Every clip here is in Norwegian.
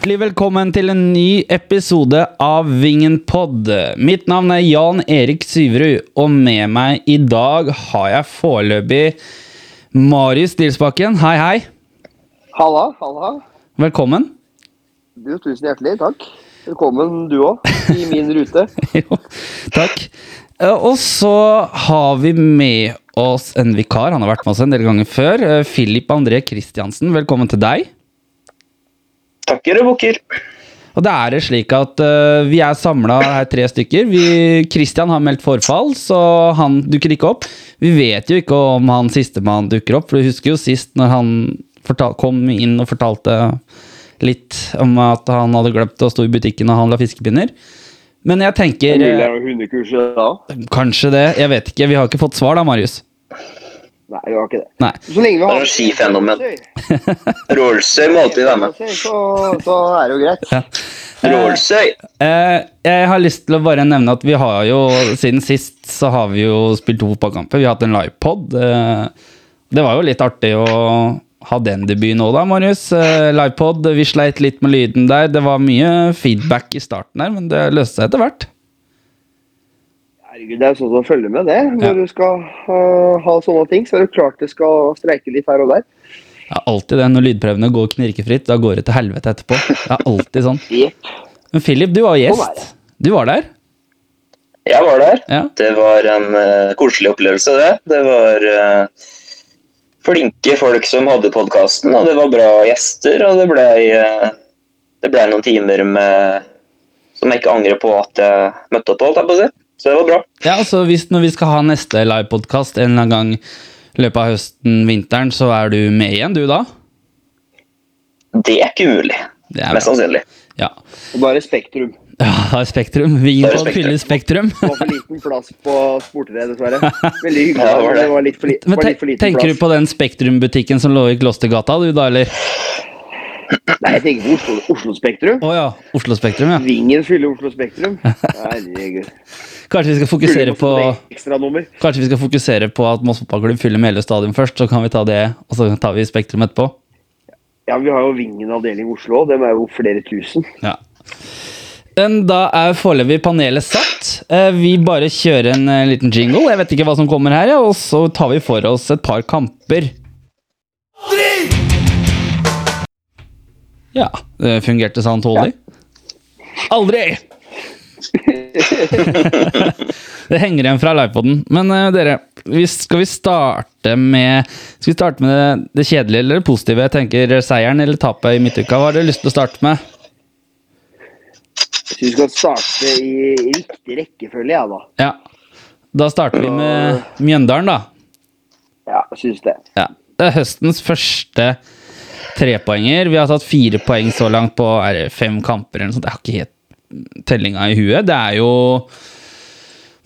Hjertelig velkommen til en ny episode av Vingen pod. Mitt navn er Jan Erik Syverud, og med meg i dag har jeg foreløpig Marius Dilsbakken. Hei, hei. Halla, halla. Velkommen. Du, tusen hjertelig, takk. Velkommen du òg, i min rute. Jo, takk. Eh, Og så har vi med oss en vikar. Han har vært med oss en del ganger før. Filip Philip André Kristiansen, velkommen til deg. Takker og bukker. Og det er det slik at uh, vi er samla her tre stykker. Vi, Christian har meldt forfall, så han dukker ikke opp. Vi vet jo ikke om han sistemann dukker opp, for du husker jo sist når han fortal, kom inn og fortalte litt om at han hadde glemt å stå i butikken og handla fiskepinner. Men jeg tenker eh, det da. Kanskje det. Jeg vet ikke. Vi har ikke fått svar da, Marius. Nei, vi har ikke det. Nei. Så lenge vi har Det er noe skifenomen. Rålsøy må alltid være med. Så, så er det jo greit. Ja. Rålsøy. Eh, jeg har lyst til å bare nevne at vi har jo siden sist så har vi jo spilt to fotballkamper. Vi har hatt en livepod. Eh, det var jo litt artig å ha den debuten òg, da, Marius. Eh, livepod. Vi sleit litt med lyden der. Det var mye feedback i starten her, men det løste seg etter hvert. Herregud, det er jo sånn som følger med det. Når Ja. du skal uh, ha sånne ting, så er det klart det skal streike litt her og der. Det er alltid det. Når lydprøvene går knirkefritt, da går det til helvete etterpå. Det er alltid sånn. Men Philip, du var Sånn gjest. Du var der. Jeg var der. Ja. Det var en uh, koselig opplevelse, det. Det var uh, flinke folk som hadde podkasten, og det var bra gjester. Og det ble, det ble noen timer med som jeg ikke angrer på at jeg møtte opp på, holdt jeg på å si. Så det var bra. Ja, altså hvis Når vi skal ha neste livepodkast en eller annen gang i løpet av høsten, vinteren, så er du med igjen, du da? Det er ikke umulig. Det er Mest sannsynlig. Ja. Og Spektrum. ja, det er Spektrum. Vingen Det er på Spektrum. fyller Spektrum. Det var for liten plass på sportere, dessverre. Veldig hyggelig, Ja, det var det. det var litt for, li Men litt for liten tenker plass. du på den Spektrum-butikken som lå i Klostergata, du da, eller? Nei, jeg tenker på Oslo, Oslo Spektrum. Å ja. Oslo Spektrum, ja. Vingen fyller Oslo Spektrum. Herregud. Kanskje vi skal fokusere på Kanskje vi skal fokusere på at Moss fotballklubb fyller Meløy stadion først, så kan vi ta det, og så tar vi Spektrum etterpå. Ja, vi har jo Vingen avdeling Oslo, dem er jo flere tusen. Ja. Men da er foreløpig panelet satt. Eh, Vi bare kjører en eh, liten jingle. Jeg vet ikke hva som kommer her, og så tar vi for oss et par kamper. Ja, det fungerte sånn tålelig. Aldri! det henger igjen fra livepoden. Men uh, dere, vi, skal vi starte med Skal vi starte med det, det kjedelige eller det positive? Jeg tenker Seieren eller tapet i midtuka. Hva har dere lyst til å starte med? Jeg syns vi skal starte i riktig rekkefølge, ja da. Ja. Da starter vi med Mjøndalen, da. Ja, jeg syns det. Ja. Det er høstens første trepoenger. Vi har tatt fire poeng så langt på fem kamper. eller noe sånt. Jeg har ikke helt tellinga i huet. Det er jo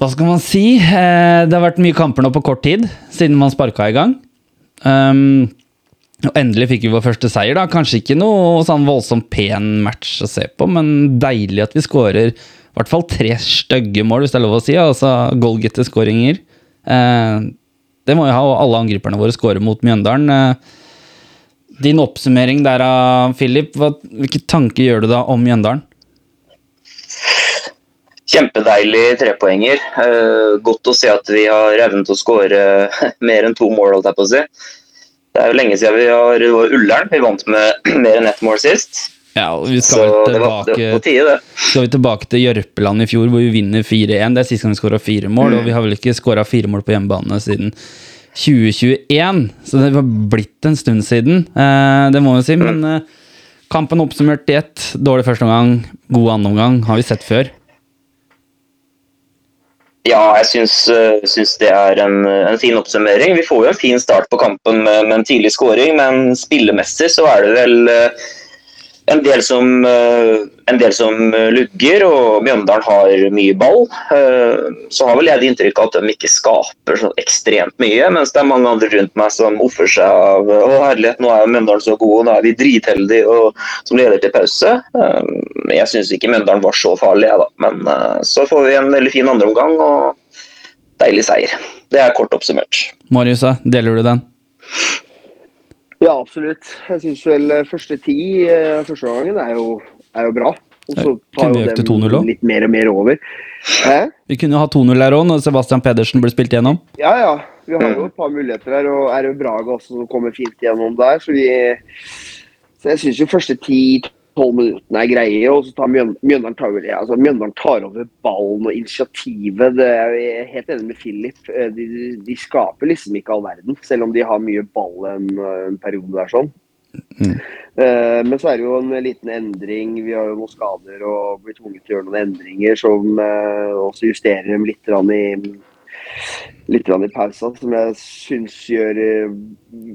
Hva skal man si? Eh, Det har vært mye kamper nå på kort tid, siden man sparka i gang. Um, og endelig fikk vi vår første seier. da. Kanskje ikke noe sånn voldsomt pen match å se på, men deilig at vi skårer i hvert fall tre stygge mål, hvis det er lov å si. Altså goalgetter-skåringer. Eh, det må jo ha, og alle angriperne våre skårer mot Mjøndalen. Eh, din oppsummering der av Philip, hvilke tanker gjør du da om Mjøndalen? Kjempedeilig trepoenger. Eh, godt å se at vi har evnen til å skåre mer enn to mål. holdt jeg på å si. Det er jo lenge siden vi har det var Ullern. Vi vant med mer enn ett mål sist. Ja, vi Så skal vel det var, det var på tide, det. skal vi tilbake til Jørpeland i fjor, hvor vi vinner 4-1. Det er sist gang vi skåra fire mål, og vi har vel ikke skåra fire mål på hjemmebane siden 2021. Så det var blitt en stund siden, eh, det må vi si. Men eh, kampen oppsummert i ett. Dårlig første omgang, god andre omgang, har vi sett før. Ja, jeg eh, syns det er en, en fin oppsummering. Vi får jo en fin start på kampen med, med en tidlig skåring, men spillemessig så er det vel eh, en del som, eh, en del som eh, lugger, og Mjøndalen har mye ball. Eh, Så har vel jeg det inntrykk av at de ikke skaper så ekstremt mye, mens det er mange andre rundt meg som offer seg av Å, herlighet, nå er Mjøndalen så gode, nå er vi dritheldige, og som leder til pause. Jeg syns ikke Mjøndalen var så farlig, jeg, da. Men så får vi en veldig fin andreomgang og deilig seier. Det er kort oppsummert. Marius, deler du den? Ja, absolutt. Jeg syns vel eh, første ti eh, første gangen er jo, er jo bra. Og så tar jo dem litt mer og mer over. Hæ? Vi kunne jo ha 2-0 der òg, når Sebastian Pedersen blir spilt gjennom. Ja, ja. Vi har jo et par muligheter her, og er jo Braga også som kommer fint gjennom der. Så, vi, så jeg syns jo første ti-tolv minuttene er greie. Og så tar Mjøn- Mjøndalen tar, altså, Mjøndalen tar over ballen og initiativet. Det er jeg helt enig med Philip. Eh, De, de skaper liksom ikke all verden, selv om de har mye ball en, en periode der sånn. Eh, Men så er det jo en liten endring. Vi har jo noen skader og blir tvunget til å gjøre noen endringer som eh, også justerer dem litt i litt i pausa, som jeg syns gjør eh,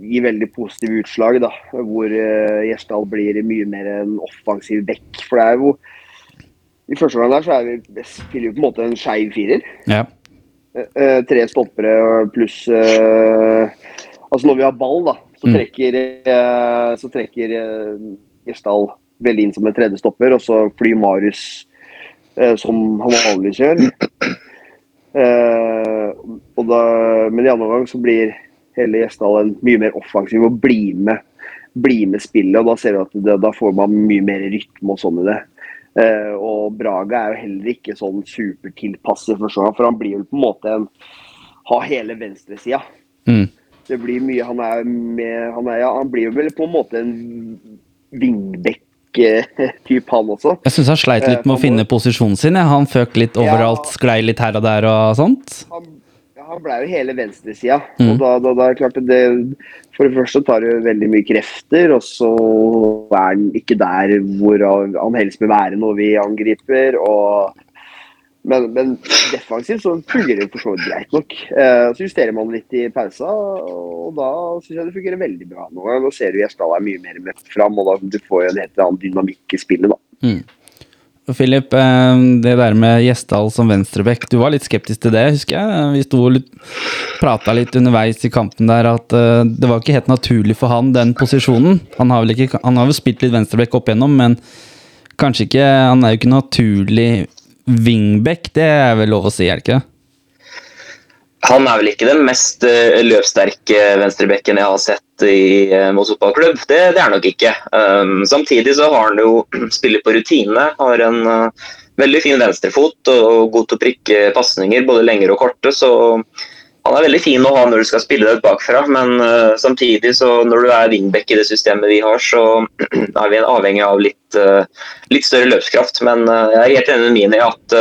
gir veldig positive utslag. da, Hvor uh, Gjesdal blir mye mer en offensiv back. For det er jo I første gang der så er vi, spiller vi på en måte en skeiv firer. Ja. Eh, tre stoppere pluss eh, Altså når vi har ball, da, så Mm. trekker, eh, så trekker eh, Gjesdal veldig inn som en tredje stopper, og så flyr Marius eh, som han vanligvis gjør. Eh, da, men i andre omgang så blir hele Gjesdalen mye mer offensiv og blir med, bli med spillet. og Da ser du at det, da får man mye mer rytme og sånn i det. Eh, og Braga er jo heller ikke sånn supertilpasset for sånn, for han blir jo på en måte en ha hele venstresida. Mm. Det blir mye Han er med Han, er, ja, han blir vel på en måte en vingbekk-type, han også. Jeg syns han sleit litt med å finne posisjonen sin. Han føk litt overalt, sklei litt her og der og sånt. Han, ja, han ble jo hele venstresida. Mm. Og da, da, da det klart det For det første tar det veldig mye krefter, og så er han ikke der hvor han helst vil være når vi angriper. og men, men defensivt så fungerer det for så vidt greit nok. Eh, så justerer man litt i pausa, og da syns jeg det fungerer veldig bra. Nå, nå ser du Gjesdal er mye mer med fram, og da du får jo en helt annen dynamikk i spillet. da. Mm. Philip, eh, det der med Gjesdal som venstreback, du var litt skeptisk til det, husker jeg. Vi sto og prata litt underveis i kampen der at eh, det var ikke helt naturlig for han, den posisjonen. Han har vel ikke, han har vel spilt litt venstreback opp igjennom, men kanskje ikke Han er jo ikke naturlig wingback, det er vel lov å si, er det ikke? Han er vel ikke den mest eh, løpssterke venstrebekken jeg har sett i uh, Moss fotballklubb. Det, det er nok ikke. Um, samtidig så har han jo spiller på rutine. Har en uh, veldig fin venstrefot og god til å prikke pasninger, både lengre og korte. Så han er veldig fin å ha når du skal spille deg bakfra. Men uh, samtidig, så når du er wingback i det systemet vi har, så er vi avhengig av litt, uh, litt større løpskraft. Men uh, jeg er helt enig med Mini at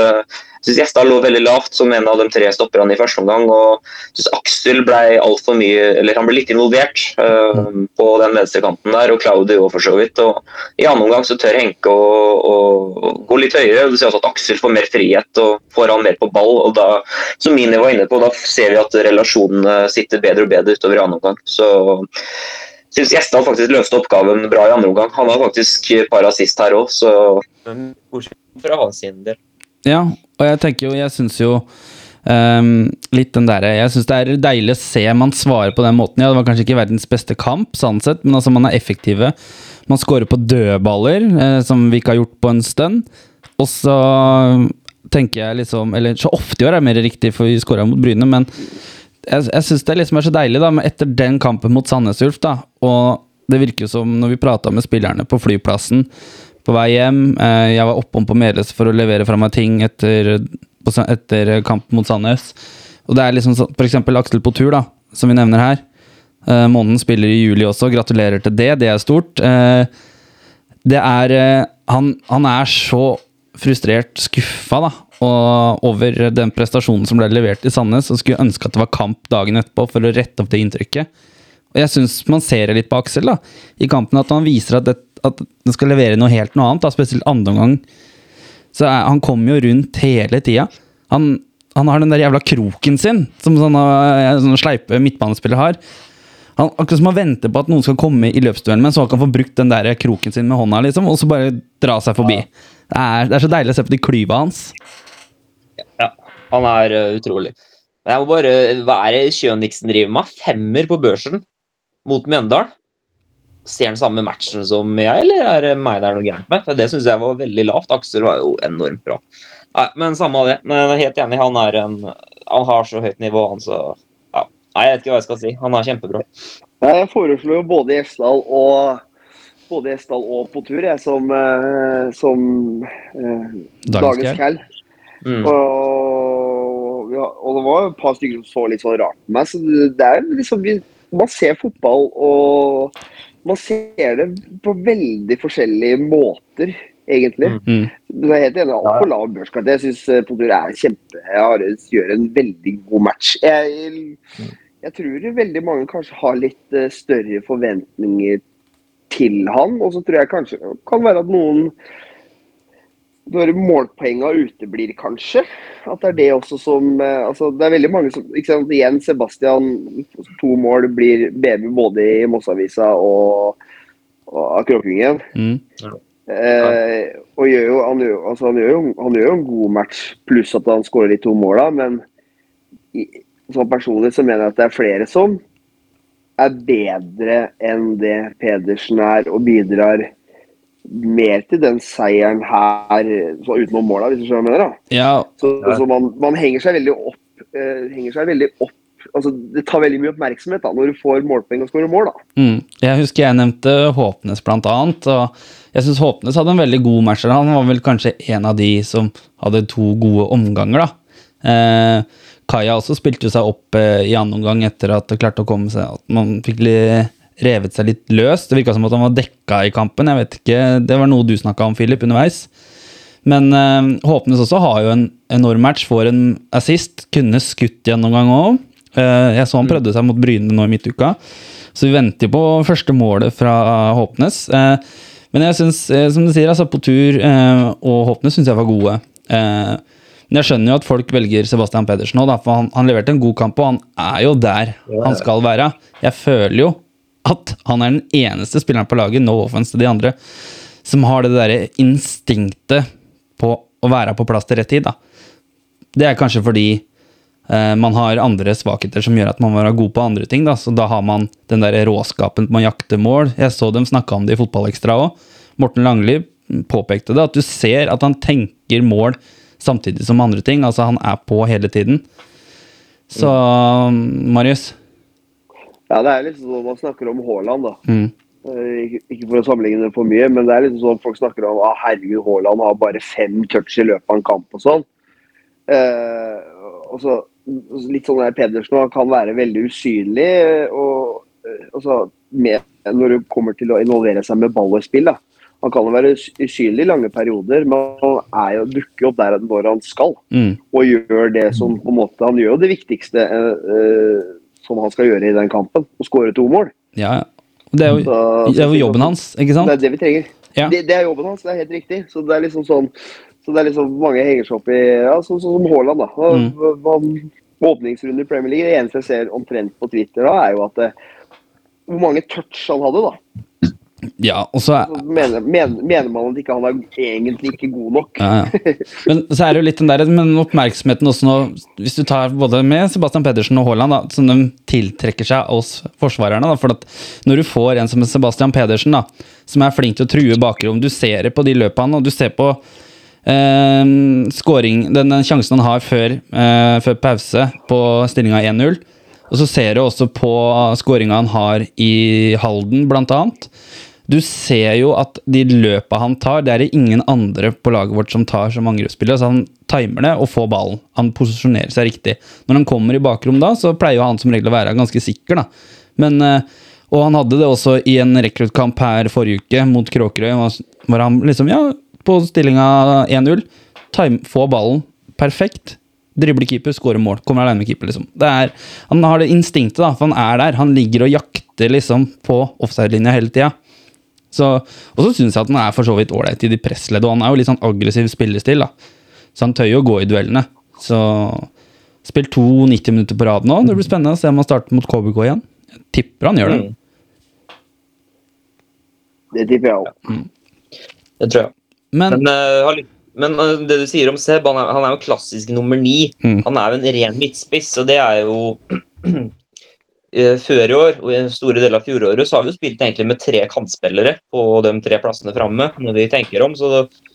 syns Gjestad lå veldig lavt som en av de tre stopperne i første omgang. og synes Aksel ble altfor mye, eller han ble litt involvert eh, på den venstre kanten der, og Claudio for så vidt. og I annen omgang så tør Henke å, å, gå litt høyere. Du ser også at Aksel får mer frihet og får han mer på ball. og da, Som Mini var inne på, da ser vi at relasjonene sitter bedre og bedre utover i annen omgang. Så syns Gjestad faktisk løste oppgaven bra i andre omgang. Han har faktisk par assist her òg, så bortsett fra hans del. Ja, og jeg tenker jo, jeg syns jo Um, litt den derre Jeg syns det er deilig å se man svarer på den måten. Ja, det var kanskje ikke verdens beste kamp, sånn sett, men altså, man er effektive. Man scorer på dødballer, eh, som vi ikke har gjort på en stund. Og så tenker jeg liksom Eller så ofte i år er det mer riktig, for vi scora mot Bryne, men jeg, jeg syns det liksom er så deilig, da, etter den kampen mot Sandnes Ulf, da, og det virker jo som når vi prata med spillerne på flyplassen på vei hjem eh, Jeg var oppom på Meløs for å levere fra meg ting etter, etter kampen mot Sandnes. Og det er liksom sånn, for eksempel Aksel på tur, da, som vi nevner her. Månen spiller i juli også, gratulerer til det, det er stort. Eh, det er eh, han, han er så frustrert, skuffa, da, og, over den prestasjonen som ble levert i Sandnes, og skulle ønske at det var kamp dagen etterpå for å rette opp det inntrykket. Og jeg syns man ser det litt på Aksel da, i kampen, at han viser at, det, at den skal levere noe helt noe annet, da, spesielt andre omgang. Så er, han kommer jo rundt hele tida. Han, han har den der jævla kroken sin, som sånne, sånne sleipe midtbanespillere har. Han, akkurat som han venter på at noen skal komme i løpsduellen, men så han kan få brukt den der kroken sin med hånda, liksom, og så bare dra seg forbi. Det, er, det er så deilig å se på de klyva hans. Ja, han er eh, utrolig. Jeg må bare Hva er det Kjøniksen driver med? Femmer på børsen mot Mjøndalen? Ser han samme matchen som jeg, eller er det meg det er noe gærent med? For Det syns jeg var veldig lavt. Aksel var jo enormt bra. Nei, men samme av det. Men er helt enig, han er en Han har så høyt nivå, han så ja. Nei, jeg vet ikke hva jeg skal si. Han er kjempebra. Nei, Jeg foreslo jo både Gjesdal og både Gjesdal og på tur, jeg, som, eh, som eh, Dagens Cal. Mm. Og, ja, og det var et par stykker som så litt sånn rart på meg. Så det det er liksom vi, Man ser fotball, og man ser det på veldig forskjellige måter, egentlig. Mm. Du er helt enig. Altfor lav børskart. Jeg syns Potur er kjempe Ares gjør en veldig god match. Jeg, jeg tror veldig mange kanskje har litt eh, større forventninger til han, og så tror jeg kanskje det kan være at noen når målpoenga uteblir, kanskje. At det er det også som eh, altså Det er veldig mange som ikke sant, Igjen, Sebastian. To mål blir BB både i Mossavisa og, og av Kråkingen. Mm. Eh, og gjør jo, han, gjør, altså, han, gjør jo, han gjør jo en god match, pluss at han skårer de to måla. Men i, sånn personlig så mener jeg at det er flere som er bedre enn det Pedersen er, og bidrar mer til den seieren her, så utenom måla, hvis du skjønner hva jeg mener. Ja, Så, Ja. så man, man henger seg veldig opp. Eh, henger seg veldig opp altså Det tar veldig mye oppmerksomhet da, når du får målpoeng og skårer mål. da. Mm. Jeg husker jeg nevnte Håpnes annet, jeg syns Håpnes hadde en veldig god match. Han var vel kanskje en av de som hadde to gode omganger, da. Eh, Kaja også spilte seg opp eh, i annen omgang etter at det klarte å komme seg At man fikk li, revet seg litt løs. Det virka som at han var dekka i kampen. Jeg vet ikke, Det var noe du snakka om, Philip, underveis. Men eh, Håpnes også har jo en enorm match, får en assist. Kunne skutt gjennom gang òg. Eh, jeg så han prøvde seg mot Bryne nå i midtuka. Så vi venter på første målet fra Håpnes. Eh, men jeg synes, eh, som du sier, altså på tur eh, og Håpnes syns jeg var gode. Eh, men jeg skjønner jo at folk velger Sebastian Pedersen òg, for han, han leverte en god kamp, og han er jo der han skal være. Jeg føler jo at han er den eneste spilleren på laget, no offense til de andre, som har det derre instinktet på å være på plass til rett tid. da. Det er kanskje fordi eh, man har andre svakheter som gjør at man må være god på andre ting. Da. Så da har man den der råskapen på å jakte mål. Jeg så dem snakke om det i Fotballekstra òg. Morten Langli påpekte det, at du ser at han tenker mål samtidig som andre ting. Altså han er på hele tiden. Så Marius. Ja, Det er liksom sånn man snakker om Haaland, da. Mm. Eh, Ikke, ikke for å sammenligne det for mye, men det er liksom sånn folk snakker om ah, herregud, Haaland har bare fem touch i løpet av en kamp og sånn. Eh, og så Litt sånn der Pedersen han kan være veldig usynlig og, og, eh, altså, med, når det kommer til å involvere seg med ball og spill. da. Han kan jo være usynlig i lange perioder, men han er jo, dukker opp der når han skal. Mm. Og gjør det som på en måte Han gjør jo det viktigste eh, eh, som han skal gjøre i den kampen, å skåre to mål. Ja. Det er, jo, Så- det er jo jobben hans, ikke sant? Det er det vi trenger. Ja. Det, det er jobben hans, det er helt riktig. Så det er liksom sånn så det er liksom mange henger seg opp i ja, Sånn som Haaland. da. Mm. han, åpningsrunde i Premier League, det eneste jeg ser omtrent på Twitter da, er jo at det, hvor mange touch han hadde, da. Ja, og så er, mener, mener, mener man at ikke han er egentlig ikke god nok. Ja, ja. Men så er det jo litt den der, men oppmerksomheten også nå, hvis du tar både med Sebastian Pedersen og Haaland, da, som de tiltrekker seg oss forsvarerne. Da, for at når du får en som Sebastian Pedersen, da, som er flink til å true bakrom, du ser det på de løpene, og du ser på eh, scoring, den, den sjansen han har før, eh, før pause på stillinga 1-0. Og så ser du også på skåringa han har i Halden, blant annet. Du ser jo at de løpa han tar, det er det ingen andre på laget vårt som tar som angrepsspiller. Så han timer det og får ballen. Han posisjonerer seg riktig. Når han kommer i bakrom da, så pleier jo han som regel å være ganske sikker, da. Men, eh, og han hadde det også i en rekruttkamp her forrige uke mot Kråkerøy, hvor han liksom, ja, på stillinga 1-0, får få ballen perfekt. Dribler keeper, skårer mål. Kommer alene med keeper, liksom. Er, han har det instinktet, da, for han er der. Han ligger og jakter liksom på offside-linja hele tida. Så, og så syns jeg at han er for så vidt ålreit i de pressleddet, og han er jo litt sånn aggressiv spillestil, da. Så han tør jo å gå i duellene. Så Spill to 90 minutter på rad nå. Det blir spennende å se om han starter mot KBK igjen. Jeg tipper han gjør det. Mm. Det tipper jeg òg. Det tror jeg. Men, Men, uh, men uh, det du sier om Seb, han er, han er jo klassisk nummer ni. Mm. Han er jo en ren midtspiss, og det er jo Før i år og i store deler av fjoråret så har vi jo spilt egentlig med tre kantspillere på de tre plassene framme, når vi tenker om. Så det,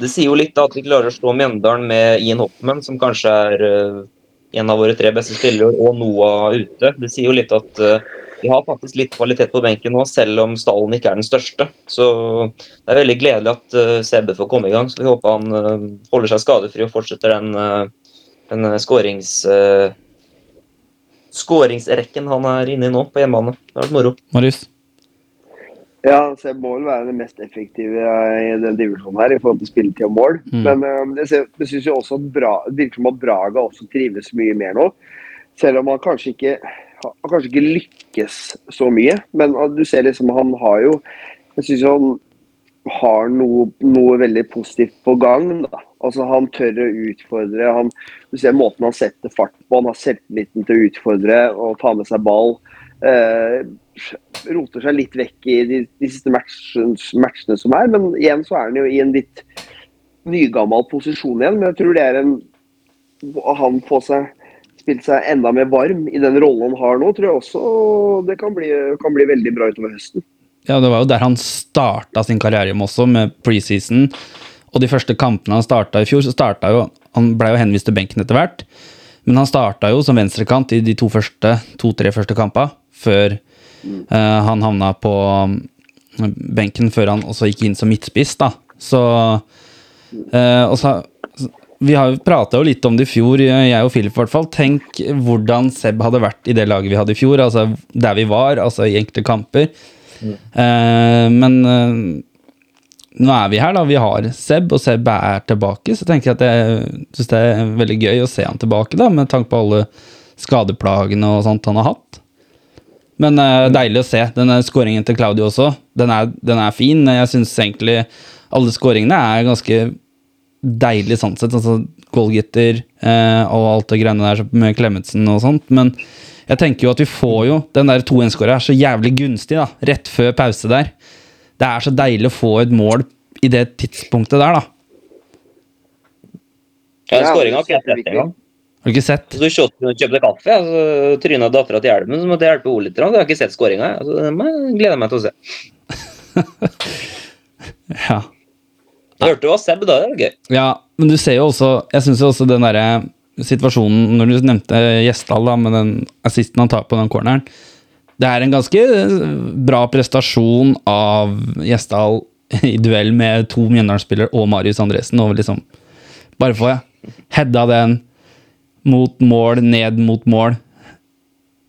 det sier jo litt at vi klarer å slå Mjøndalen med Ian Hoffman, som kanskje er uh, en av våre tre beste spillere, og Noah ute. Det sier jo litt at uh, vi har faktisk litt kvalitet på benken nå, selv om stallen ikke er den største. Så det er veldig gledelig at uh, CB får komme i gang. Så vi håper han holder seg skadefri og fortsetter den, den skårings, skåringsrekken han er inne i nå, på hjemmebane. Det har vært moro. Marius? Ja, så jeg må vel være det mest effektive i den divisjonen her i forhold til spilletid og mål. Mm. Men um, jeg, ser- jeg syns jo også at Bra, det virker som at Braga også trives mye mer nå. Selv om han kanskje ikke han kanskje ikke lykkes så mye. Men uh, du ser liksom han har jo Jeg syns han har noe, noe veldig positivt på gang. Da. Altså Han tør å utfordre. Han, du ser måten han setter fart på. Han har selvtilliten til å utfordre og ta med seg ball. Eh, roter seg litt vekk i de, de siste matchen, matchene som er, men igjen så er han jo i en litt nygammel posisjon igjen. Men jeg tror det er en Han får seg spilt seg enda mer varm i den rollen han har nå, tror jeg også det kan bli, kan bli veldig bra utover høsten. Ja, det var jo der han starta sin karriere også, med preseason. Og de første kampene han starta i fjor, så starta jo Han ble jo henvist til benken etter hvert. Men han starta jo som venstrekant i de to første, to-tre første kampene, før eh, han havna på mm, benken, før han også gikk inn som midtspiss, da. Så uh, og så, Vi har prata jo litt om det i fjor, jeg og Philip i hvert fall. Tenk hvordan Seb hadde vært i det laget vi hadde i fjor, altså der vi var, altså i enkelte kamper. Eh, men eh, nå er vi her, da. Vi har Seb, og Seb er tilbake. Så tenker jeg at jeg syns det er veldig gøy å se han tilbake, da, med tanke på alle skadeplagene og sånt han har hatt. Men uh, deilig å se. Denne skåringen til Claudio også, den er, den er fin. Jeg syns egentlig alle skåringene er ganske deilig sånn sett. Altså goalgitter uh, og alt det greiene der med Klemetsen og sånt. Men jeg tenker jo at vi får jo den der 2-1-skåra er så jævlig gunstig, da. Rett før pause der. Det er så deilig å få et mål i det tidspunktet der, da. Ja, Skåringa har ikke jeg det sett engang. Har du ikke sett? Så du kjøpte, kjøpte kaffe, så tryna dattera til hjelmen, så måtte jeg hjelpe henne litt. Jeg har ikke sett skåringa. Altså, det gleder jeg meg til å se. Ja. Du hørte hva Seb, da. Det er gøy. Ja, men du ser jo også Jeg syns jo også den derre situasjonen Når du nevnte Gjesdal da, med den assisten han tar på den corneren Det er en ganske bra prestasjon av Gjesdal i duell med to Mjøndalen-spillere og Marius Andresen. Og liksom bare få heada den mot mål, ned mot mål.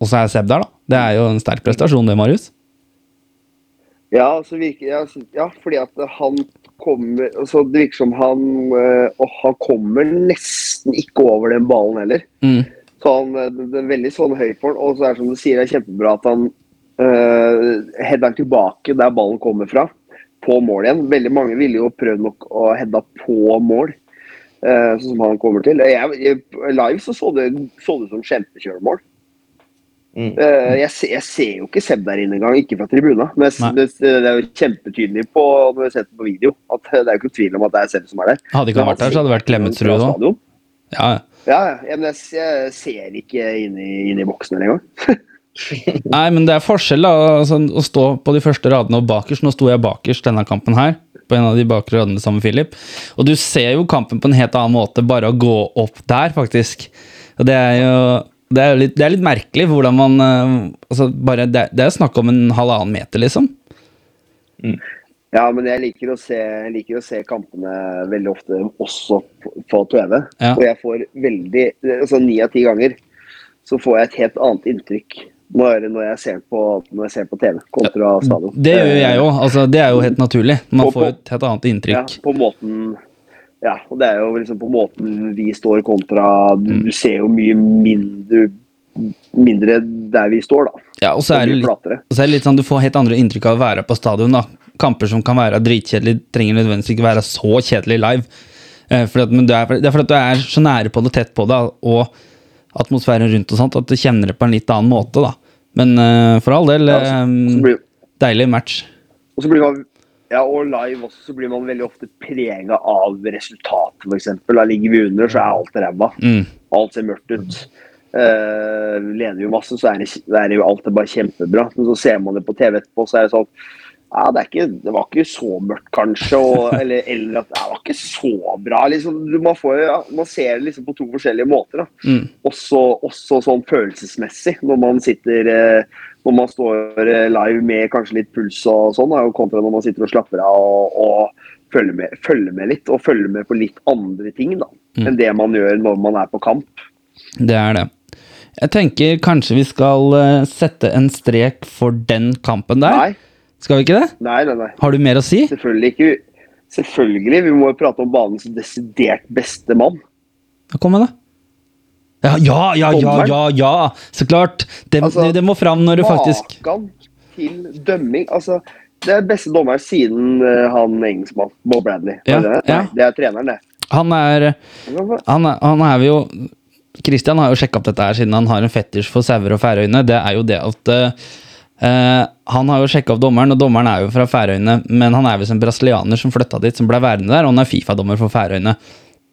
Og så er Seb der, da. Det er jo en sterk prestasjon, det, Marius. Ja, altså, virker, ja, ja, fordi at han kommer altså Det virker som han øh, Og han kommer nesten ikke over den ballen heller. Mm. Så han, øh, det er veldig sånn høy for han. Og så er det som du sier, det er kjempebra at han uh, header tilbake der ballen kommer fra, på mål igjen. Veldig mange ville jo prøvd nok å heade på mål, uh, sånn som han kommer til. Jeg, jeg, live så så det, ut som kjempekjøremål. Mm. Eh, jeg, ser, jeg ser jo ikke Seb der inne engang, ikke fra tribuna. Men jeg, det, det er jo kjempetydelig på, når har sett det på video. At det er jo ikke tvil om at det er Seb som er der. Hadde ikke han vært der, så hadde det vært Klemetsrud òg. Ja, ja. Ja, ja, men jeg, jeg ser ikke inn i, inn i boksen engang. Nei, men det er forskjell da, altså, å stå på de første radene og bakerst. Nå sto jeg bakerst denne kampen her, på en av de bakre radene sammen med Philip. Og du ser jo kampen på en helt annen måte, bare å gå opp der, faktisk. Og det er jo det er, litt, det er litt merkelig hvordan man eh, altså bare, Det, det er snakk om en halvannen meter, liksom. Ja, men jeg liker å se, liker å se kampene veldig ofte også på, TV. Ja. Og jeg får veldig altså Ni av ti ganger så får jeg et helt annet inntrykk når, når, jeg, ser på, når jeg ser på TV kontra stadion. Det gjør jeg òg. Altså, det er jo helt naturlig. Man på- får et helt annet Ja, inntrykk. på måten Ja, og det er jo liksom på måten vi står kontra Du, Mm. ser jo mye mindre mindre der vi står, da. Ja, og så er det litt. Er det litt sånn, Du får helt andre inntrykk av å være på stadion. da. Kamper som kan være dritkjedelige, trenger nødvendigvis ikke være så kjedelig live. Eh, fordi at, men det, er, det er fordi at du er så nære på det, tett på det, og atmosfæren rundt og sånt, at du kjenner det på en litt annen måte. da. Men eh, for all del, Ja, så- så eh, blir, deilig match. og så blir man ja, og live også, så blir man veldig ofte prega av resultatet, f.eks. Da ligger vi under, så er alt ræva. Mm. Alt ser mørkt ut. Uh, leder vi masse, så er det, det er jo alt er bare kjempebra. Men så ser man det på TV etterpå, så er det sånn ja, det, er ikke, det var ikke så mørkt, kanskje. Og, eller, eller at det var ikke så bra. Liksom. Du- Man, får, ja, man ser det liksom på to forskjellige måter. Mm. Også, også sånn følelsesmessig, når man sitter eh, når man står eh, live med kanskje litt puls og sånn, kontra når man sitter og slapper av og, og følger, med, følger med litt. Og følger med på litt andre ting da, Mm. enn det man gjør når man er på kamp. Det er det. Jeg tenker kanskje vi skal eh, sette en strek for den kampen der. Nei, Skal vi ikke det? nei, nei. nei. Har du mer å si? Selvfølgelig ikke. Selvfølgelig. Vi må jo prate om banens desidert beste mann. Kom med det. Ja, ja, ja, ja, ja, ja. Så klart. Det, Altså, det må fram når du faktisk Makan til dømming. Altså, det er beste dommeren siden eh, han engelskmann, Bob Bradley. Ja, det? ja. Nei, det er treneren, det. Han er Han er, han er jo Christian har jo sjekka opp dette her siden han har en fetisj for sauer og færøyne. Det er jo det at eh, Han har jo sjekka opp dommeren, og dommeren er jo fra Færøyene, men han er visst en brasilianer som flytta dit, som ble værende der, og han er Fifa-dommer for Færøyene.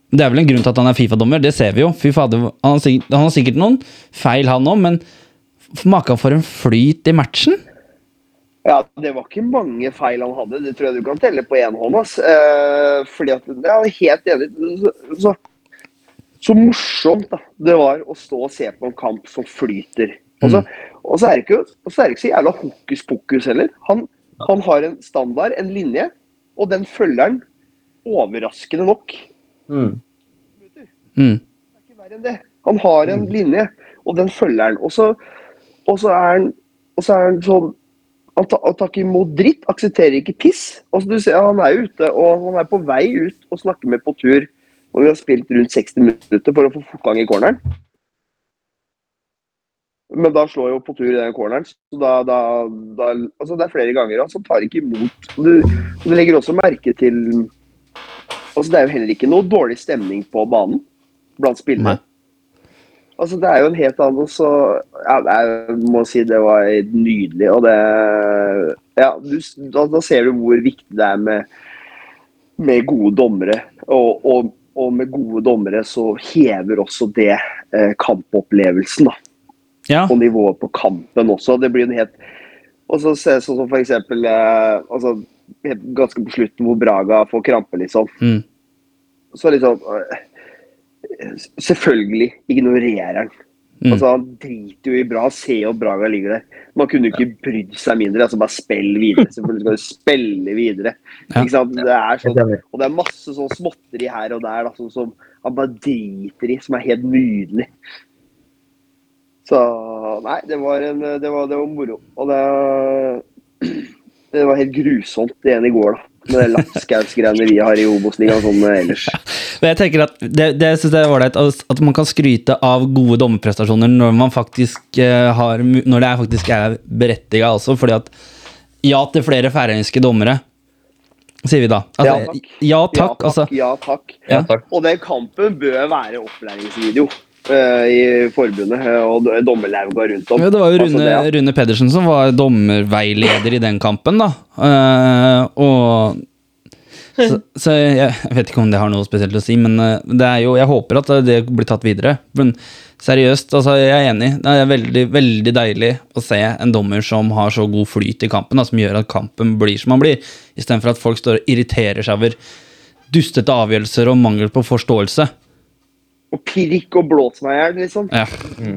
Det er vel en grunn til at han er Fifa-dommer, det ser vi jo. Fader, han, har sikkert, han har sikkert noen feil, han òg, men maka for en flyt i matchen. Ja, det var ikke mange feil han hadde. Det tror jeg du kan telle på én hånd. ass. Eh, fordi at, Jeg er helt enig. Så, så, morsomt da, det var å stå og se på en kamp som flyter. Og så, og så er det ikke, så er det ikke så jævla hokus pokus heller. Han, han har en standard, en linje, og den følger han overraskende nok. Mm. Mm. Det er ikke verre enn det. Han har en linje, og den følger han. Og så, og så er han og så er han sånn Han ta- han tar ikke imot dritt, aksepterer ikke piss. Og du ser, han er ute, og han er på vei ut og snakker med på tur. Og vi har spilt rundt 60 minutter for å få fortgang i corneren. Men da slår jo på tur i den corneren. Så da, da, da, altså det er flere ganger altså, så tar ikke imot. Du, du legger også merke til altså Det er jo heller ikke noe dårlig stemning på banen blant spillerne. Altså, det er jo en helt annen også, ja, Jeg må si det var nydelig. Og det Ja, du, da, da ser du hvor viktig det er med, med gode dommere. Og, og, og med gode dommere så hever også det eh, kampopplevelsen. da Ja. og nivået på kampen også. Det blir en helt Og så se sånn som for eksempel eh, altså, Ganske på slutten hvor Braga får krampe, liksom. Mm. Så liksom eh, Selvfølgelig ignorerer han. Mm. Altså, han driter jo i bra. ser jo Braga ligger der. Man kunne jo ikke brydd seg mindre. altså Bare spill videre. Selvfølgelig skal du spille videre. Ja. Ikke sant? Det er sånn og det er masse sånn småtteri her og der da, som, som han bare driter i, som er helt nydelig. Så nei, det var, en, det var, det var moro. Og det, det var helt grusomt det ene i går, da. Med det lapskausgreiene vi har i Obos-ligaen sånn ellers. Men jeg tenker at Det, det synes jeg er ålreit, at man kan skryte av gode dommerprestasjoner når man faktisk eh, har Når det er faktisk er berettiga også, fordi at ja til flere færøyske dommere, sier vi da. Altså, Ja, takk. Ja takk. altså. Ja takk. Ja. Ja, takk. Og den kampen bør være opplæringsvideo eh, i forbundet eh, og dommerlauga rundt om. Ja, det var jo Altså, Rune, ja. Rune Pedersen som var dommerveileder i den kampen, da. Uh, og så, så jeg, vet ikke om det har noe spesielt å si, men eh, det er jo, jeg håper at det blir tatt videre. Men seriøst, altså, jeg er enig. Det er veldig, veldig deilig å se en dommer som har så god flyt i kampen, da, som gjør at kampen blir som den blir, istedenfor at folk står og irriterer seg over dustete avgjørelser og mangel på forståelse. Og pirk og blås meg i hjel, liksom. Ja.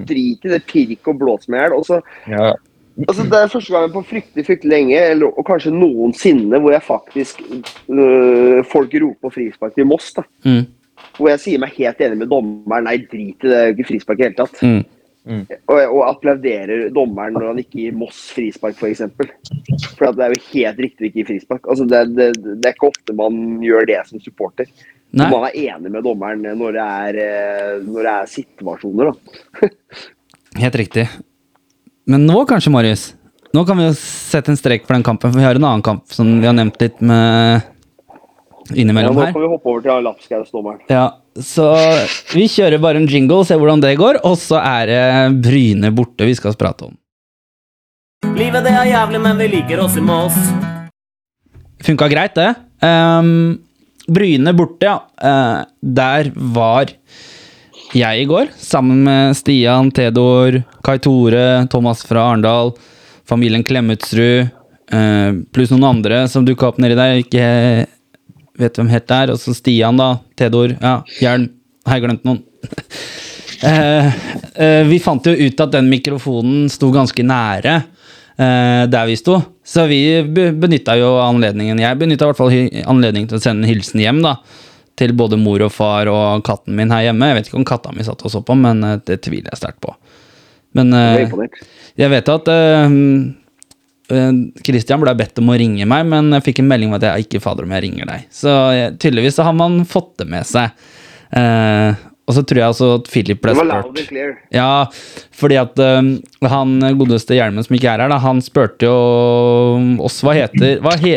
Drit i det pirk og blås meg i hjel. Og så Ja. Altså, det er første gangen på fryktelig fryktelig lenge, eller, og kanskje noensinne, hvor jeg faktisk øh, Folk roper frispark til Moss. da. Mm, Hvor jeg sier meg helt enig med dommeren. Nei, drit i det, det er jo ikke frispark i det hele tatt. mm. Og, og applauderer dommeren når han ikke gir Moss frispark, f.eks. For, eksempel. for at det er jo helt riktig å ikke gi frispark. Altså, det, det, det er ikke ofte man gjør det som supporter. Nei. Man er enig med dommeren når det er, øh, når det er situasjoner. da. Helt riktig. Men nå kanskje, Marius. Nå kan vi jo sette en strek for den kampen, for vi har en annen kamp som vi har nevnt litt med innimellom her. Ja, nå kan vi hoppe over til Lapskaus-dommeren. Ja, så vi kjører bare en jingle, ser hvordan det går, og så er det Bryne borte vi skal prate om. Livet det er jævlig, men vi liker oss i Moss. Funka greit, det. Ehm, Bryne borte, ja. Eh, der var jeg i går, sammen med Stian, Tedor, Kai Tore, Thomas fra Arendal, familien Klemetsrud, eh, pluss noen andre som dukka opp nedi der. Ikke vet hvem helt er. Og så Stian, da. Tedor. Ja, Jern. Har jeg glemt noen? Eh, vi fant jo ut at den mikrofonen sto ganske nære der vi sto. Så vi benytta jo anledningen Jeg benytta i hvert fall anledningen til å sende en hilsen hjem, da. Til både mor og far og katten min her hjemme. Jeg vet ikke om katta mi satt og så på, men eh, det tviler jeg sterkt på. Men Jeg eh, jeg vet at eh, eh, Christian ble bedt om å ringe meg, men jeg fikk en melding om at jeg ikke fader om jeg ringer deg. Så tydeligvis så har man fått det med seg. Eh, og så tror jeg også at Philip ble spurt. Ja, fordi at eh, han godeste Hjelmen som ikke er her, da, han spurte jo oss hva heter Hva, he,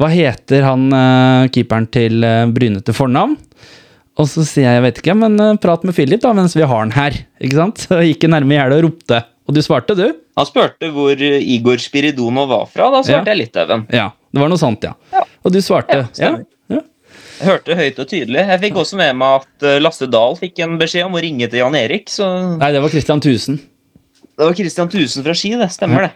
hva heter han uh, keeperen til uh, Bryne til fornavn? Og så sier jeg jeg vet ikke, men uh, prat med Philip da, mens vi har han her. Ikke sant? Så jeg gikk nærme gjerdet og ropte. Og du svarte, du? Han spurte hvor Igor Spiridonov var fra. Da svarte Ja. jeg Litauen. Ja, det var noe sånt, ja. Og du svarte. Ja, ja. Jeg hørte høyt og tydelig. Jeg fikk også med meg at eh, Lasse Dahl fikk en beskjed om å ringe til Jan Erik. Så Nei, det var Christian Tusen. det var Christian Thusen fra Ski, det. Stemmer det.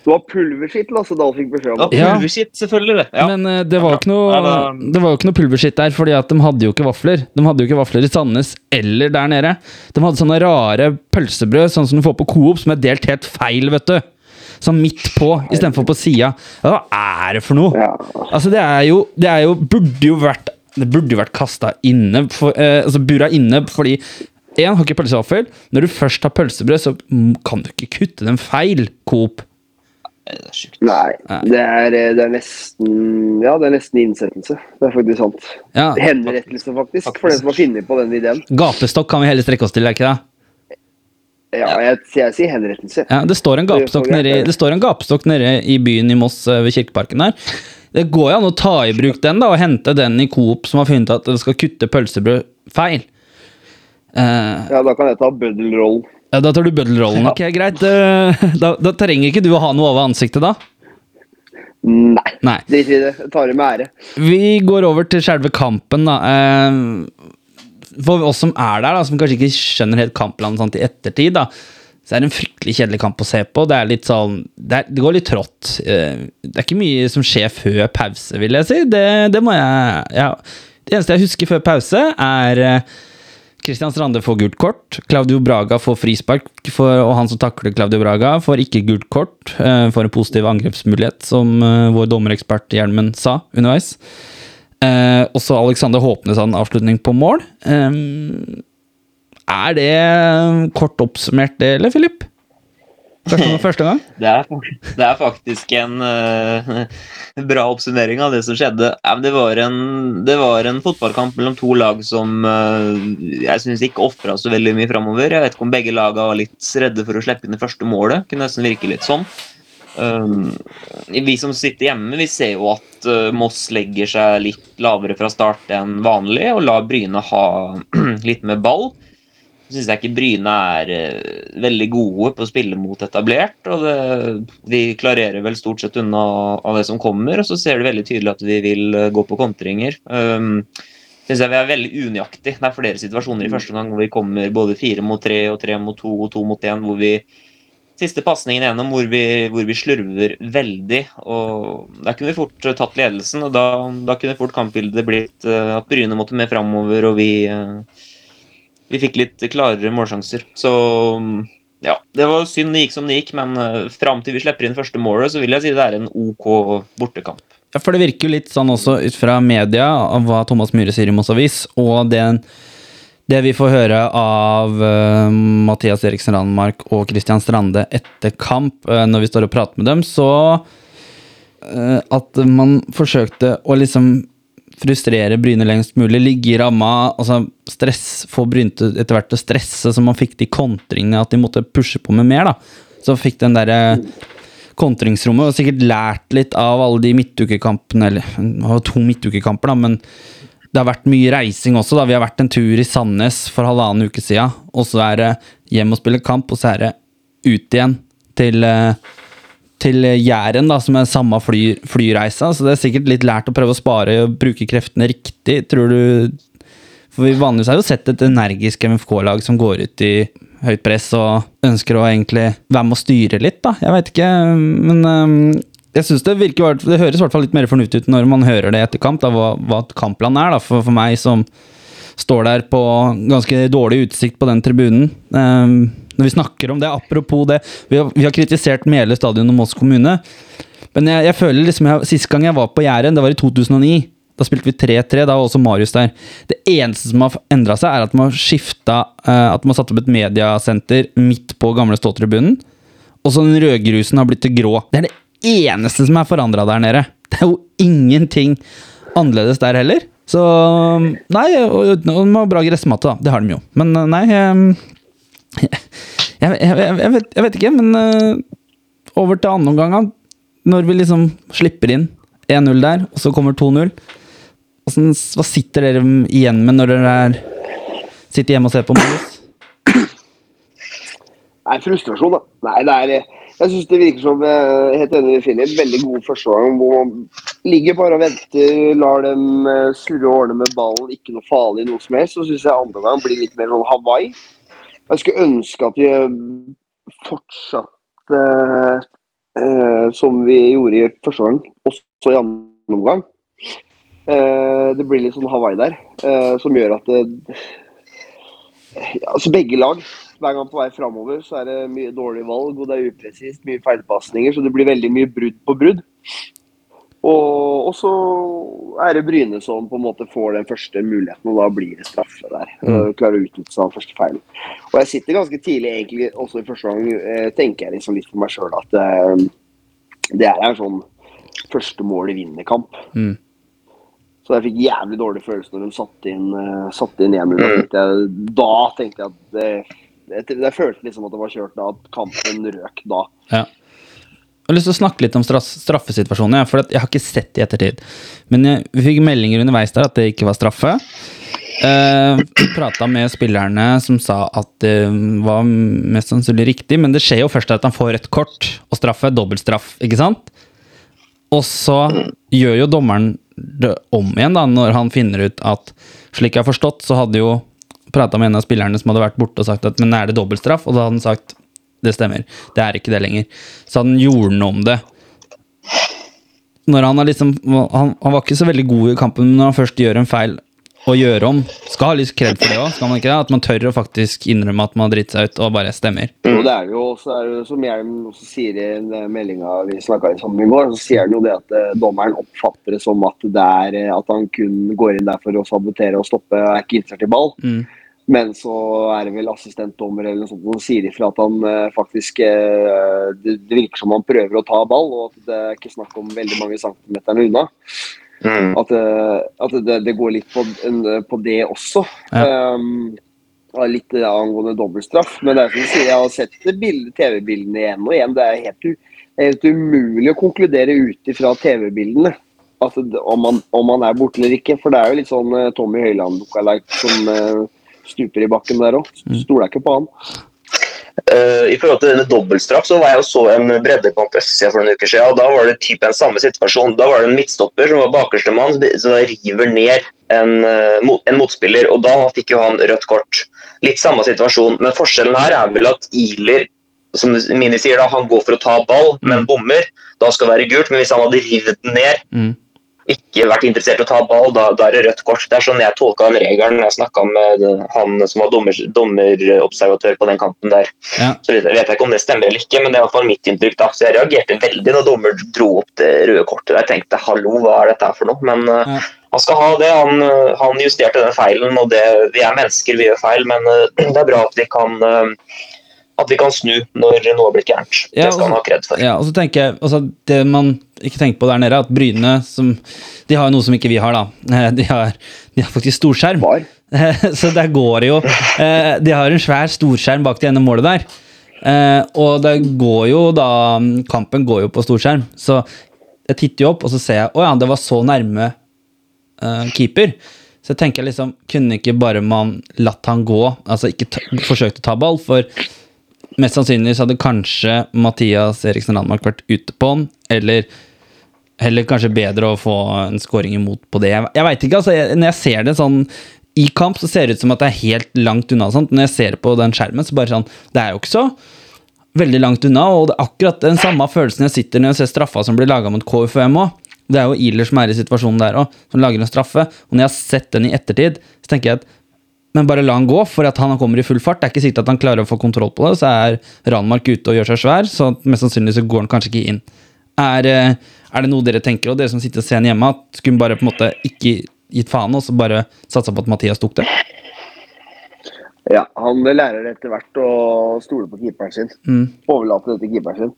Det var pulverskitt Lasse Dahl fikk beskjed om. Ja. pulverskitt, selvfølgelig. det. Ja. Men uh, det var jo ikke noe Ja, Det var jo ikke noe pulverskitt der, fordi at de hadde jo ikke vafler. De hadde jo ikke vafler i Sandnes eller der nede. De hadde sånne rare pølsebrød, sånn som du får på Coop, som er delt helt feil, vet du. Sånn midt på istedenfor på sida. Hva er det for noe? Ja. Altså, det er jo Det er jo Burde jo vært Det burde jo vært kasta inne, for, eh, altså bura inne, fordi én har ikke pølsevaffel. Når du først har pølsebrød, så kan du ikke kutte dem feil, Coop. Nei, det er, eh, det er nesten Ja, det er nesten innsettelse. Det er faktisk sant. Ja, Henrettelse, faktisk, for den som har funnet på den ideen. Gapestokk kan vi heller strekke oss til, er ikke det? Ja, jeg, jeg sier henrettelse. Ja, det står en gapestokk nede, nede i byen i Moss eh, ved Kirkeparken der. Det går jo an å ta i bruk den da, og hente den i Coop som har funnet at det skal kutte pølsebrød feil. Uh, Ja, da kan jeg ta bøddelrollen. ja, da tar du bøddelrollen. Ok, greit. Eh, da, da trenger ikke du å ha noe over ansiktet da. Nei, Nei. drit i det. Jeg tar det med ære. Vi går over til selve kampen, da. Eh, For oss som er der, da, som kanskje ikke skjønner helt kampplanen sånn i ettertid, da, så er det en fryktelig kjedelig kamp å se på. Det sånn Det, er, det går litt trått. Eh, Det er ikke mye som skjer før pause, vil jeg si. Det, det må jeg ja. Det eneste jeg husker før pause, er Kristian Christian Strande får gult kort. Claudio Braga får frispark, for, og han som takler Claudio Braga, får ikke gult kort. eh, Får en positiv angrepsmulighet, som eh, vår dommerekspert Hjelmen sa underveis. Eh, og så Alexander Håpnes hadde en avslutning på mål. Eh, er det kort oppsummert, det, eller, Filip? Første, første gang? Det er, det er faktisk en uh, bra oppsummering av det som skjedde. Det, var en, det var en fotballkamp mellom to lag som uh, jeg syns ikke ofra så veldig mye framover. Jeg vet ikke om begge laga var litt redde for å slippe inn det første målet. Kunne nesten virke litt sånn. Um, vi som sitter hjemme, vi ser jo at uh, Moss legger seg litt lavere fra start enn vanlig og lar Bryne ha litt mer ball syns jeg ikke Bryne er uh, veldig gode på å spille mot etablert. og det, Vi klarerer vel stort sett unna av det som kommer, og så ser du veldig tydelig at vi vil uh, gå på kontringer. Um, synes jeg vi er veldig unøyaktig. Det er flere situasjoner i første omgang hvor vi kommer både fire mot tre og tre mot to og to mot én, hvor vi Siste pasningen gjennom hvor vi, hvor vi slurver veldig. og Der kunne vi fort eh, tatt ledelsen, og da, da kunne fort kampbildet blitt eh, at Bryne måtte med framover, og vi eh, vi fikk litt klarere målsjanser. Så ja, det var synd det gikk som det gikk, men fram til vi slipper inn første målet, så vil jeg si det er en OK bortekamp. Ja, for det virker jo litt sånn også ut fra media, av hva Thomas Myhre sier i Moss Avis, og den, det vi får høre av uh, Mathias Eriksen Randmark og Christian Strande etter kamp, uh, når vi står og prater med dem, så eh, at man forsøkte å liksom frustrere Bryne lengst mulig, ligge i ramma, altså stress, få Bryne etter hvert til å stresse, så man fikk de kontringene, at de måtte pushe på med mer, da. Så fikk den derre kontringsrommet, og sikkert lært litt av alle de midtukekampene, eller to midtukekamper, da, men det har vært mye reising også, da. Vi har vært en tur i Sandnes for halvannen uke siden, og så er det hjem og spille kamp, og så er det ut igjen til eh, til Jæren, da, som er samme fly, flyreisa. Så det er sikkert litt lært å prøve å spare og bruke kreftene riktig, tror du? For vi vanligvis har jo sett et energisk MFK-lag som går ut i høyt press og ønsker å egentlig være med å styre litt, da. Jeg veit ikke, men øhm, jeg synes det, virker, det høres i hvert fall litt mer fornuftig ut når man hører det etter kamp, da, hva, hva kampplanen er. Da, for, for meg som står der på ganske dårlig utsikt på den tribunen. Um, når vi snakker om det, apropos det Vi har, vi har kritisert Mele stadion og Moss kommune. Men jeg, jeg føler liksom jeg, Sist gang jeg var på Jæren, det var i 2009. Da spilte vi 3-3. Da var også Marius der. Det eneste som har endra seg, er at man skifta At man har satt opp et mediasenter midt på gamle ståtribunen. Og så den rødgrusen har blitt til grå. Det er det eneste som er forandra der nede. Det er jo ingenting annerledes der heller. Så Nei, og, de har bra gressmatte, da. Det har de jo. Men eh, nei Jeg, jeg, jeg, jeg, vet, jeg vet ikke, men eh, over til andre omgang. Når vi liksom slipper inn 1-0 der, og så kommer 2-0. Hva sitter dere igjen med når dere er, sitter hjemme og ser på Marius? er frustrasjon, da. Nei, det er Jeg syns det virker som eh, helt enig med Philip, veldig god førsteomgang hvor man ligger bare og venter, lar dem eh, surre og ordne med ballen, ikke noe farlig noe som helst. Så syns jeg andre gang blir litt mer sånn Hawaii. Jeg skulle ønske at vi eh, fortsatte eh, som vi gjorde i første gang, også i andre omgang. Eh, det blir litt sånn Hawaii der, eh, som gjør at det, ja, altså begge lag hver gang på vei framover så er det mye dårlige valg, og det er upresist, mye feilpasninger, så det blir veldig mye brudd på brudd. Og, og så er det Bryne som på en måte får den første muligheten, og da blir det straffe der. Mm. Klarer å utnytte seg av første feilen. Og jeg sitter ganske tidlig, egentlig, også i første gang, eh, tenker jeg liksom litt for meg sjøl at eh, det er en sånn første mål i vinnerkamp. Mm. Så jeg fikk jævlig dårlig følelse når de satte inn, uh, satte inn 1-0. Da tenkte jeg- Da tenkte jeg at det, jeg, jeg følte liksom at det var kjørt da, at kampen røk da. Ja. Jeg har lyst til å snakke litt om straffesituasjonen. For jeg har ikke sett i ettertid. Men jeg, vi fikk meldinger underveis der at det ikke var straffe. Uh, Prata med spillerne som sa at det var mest sannsynlig riktig, men det skjer jo først at han får et kort og straffe, dobbeltstraff, ikke sant? Og så gjør jo dommeren det om igjen, da, når han finner ut at Slik jeg har forstått, så hadde jo prata med en av spillerne som hadde vært borte og sagt at men er det dobbeltstraff, og da hadde han sagt det stemmer, det er ikke det lenger. Så han gjorde noe om det. Når han, liksom, han, han var ikke så veldig god i kampen, men når han først gjør en feil og gjør om, skal ha litt kred for det òg, skal man ikke det? At man tør å faktisk innrømme at man har dritt seg ut og bare stemmer. Og det er jo også, er det, som Hjelm også sier i den meldinga vi snakka sammen i går, så sier han jo det at eh, dommeren oppfatter det som at det er eh, at han kun går inn der for å sabotere og stoppe, og er ikke interessert i ball. Mm. Men så er det vel assistentdommer eller noe sånt som sier ifra at han eh, faktisk eh, det, virker som han prøver å ta ball, og at det er ikke snakk om veldig mange centimeterne unna. Mm. At, eh, at det, det går litt på, på det også. Ja. Um, litt angående dobbeltstraff. Men det er som du sier, jeg har sett TV-bildene igjen og igjen. Det er helt, u, helt umulig å konkludere ut ifra TV-bildene. Om, man, om man er borte eller ikke. For det er jo litt sånn Tommy Høiland-lookalike som stuper i bakken der òg. Stoler jeg ikke på han. Uh, I forhold til denne dobbeltstraff så var jeg og så en breddekamp Østsida for noen uker siden. og Da var det typ en samme situasjon. Da var det en midtstopper som var bakerste mann, som river ned en, eh, en motspiller. og Da fikk jo han rødt kort. Litt samme situasjon, men forskjellen her er vel at Iler som Mini sier da, han går for å ta ball, men bommer. Da skal det være gult. Men hvis han hadde revet den ned, Mm. Ikke vært interessert i å ta ball, da, da er det rødt kort. Det er sånn jeg tolka den regelen jeg snakka med han som var dommer, dommerobservatør på den kanten der. Ja. Så vet jeg ikke om det stemmer eller ikke, men det er i hvert fall mitt inntrykk. da. Så jeg reagerte veldig når dommer dro opp det røde kortet. Jeg tenkte hallo, hva er dette for noe? Men uh, Ja. han skal ha det. Han, uh, han justerte den feilen, og det, vi er mennesker, vi gjør feil, men det er bra at vi kan at vi kan snu når noe har blitt gærent. Ja, det skal han ha kred for. Ja, og så tenker jeg, altså Det man ikke tenker på der nede, at Bryne som, de har noe som ikke vi har. da. Eh, De har, de har faktisk storskjerm. Var. Så der går det jo eh, De har en svær storskjerm bak det ene målet der. Eh, Og det går jo da Kampen går jo på storskjerm. Så jeg titter jo opp, og så ser jeg Å ja, det var så nærme eh, keeper. Så jeg tenker liksom Kunne ikke bare man latt han gå, altså ikke ta, forsøkt å ta ball? For mest sannsynlig så hadde kanskje Mathias Eriksen Landmark vært ute på han, eller Heller kanskje bedre å få en scoring imot på det. Jeg, jeg veit ikke, altså. Jeg, når jeg ser det sånn i kamp, så ser det ut som at det er helt langt unna. Sant? Når jeg ser på den skjermen, så bare sånn Det er jo ikke så veldig langt unna, og det er akkurat den samme følelsen jeg sitter når jeg ser straffa som blir laga mot KFUM òg. Det er jo Iler som er i situasjonen der òg, som lager en straffe. Og når jeg har sett den i ettertid, så tenker jeg at men bare la han gå, for at han kommer i full fart. Det er ikke sikkert at han klarer å få kontroll på det. Så er Ranmark ute og gjør seg svær, så mest sannsynlig så går han kanskje ikke inn. Er, eh, er det noe dere tenker, og dere som sitter og ser den hjemme, at skulle bare på en måte ikke gitt faen, og så bare satsa på at Mathias tok det? Ja, han lærer det etter hvert å stole på keeperen sin. Mm. Overlate det til keeperen sin.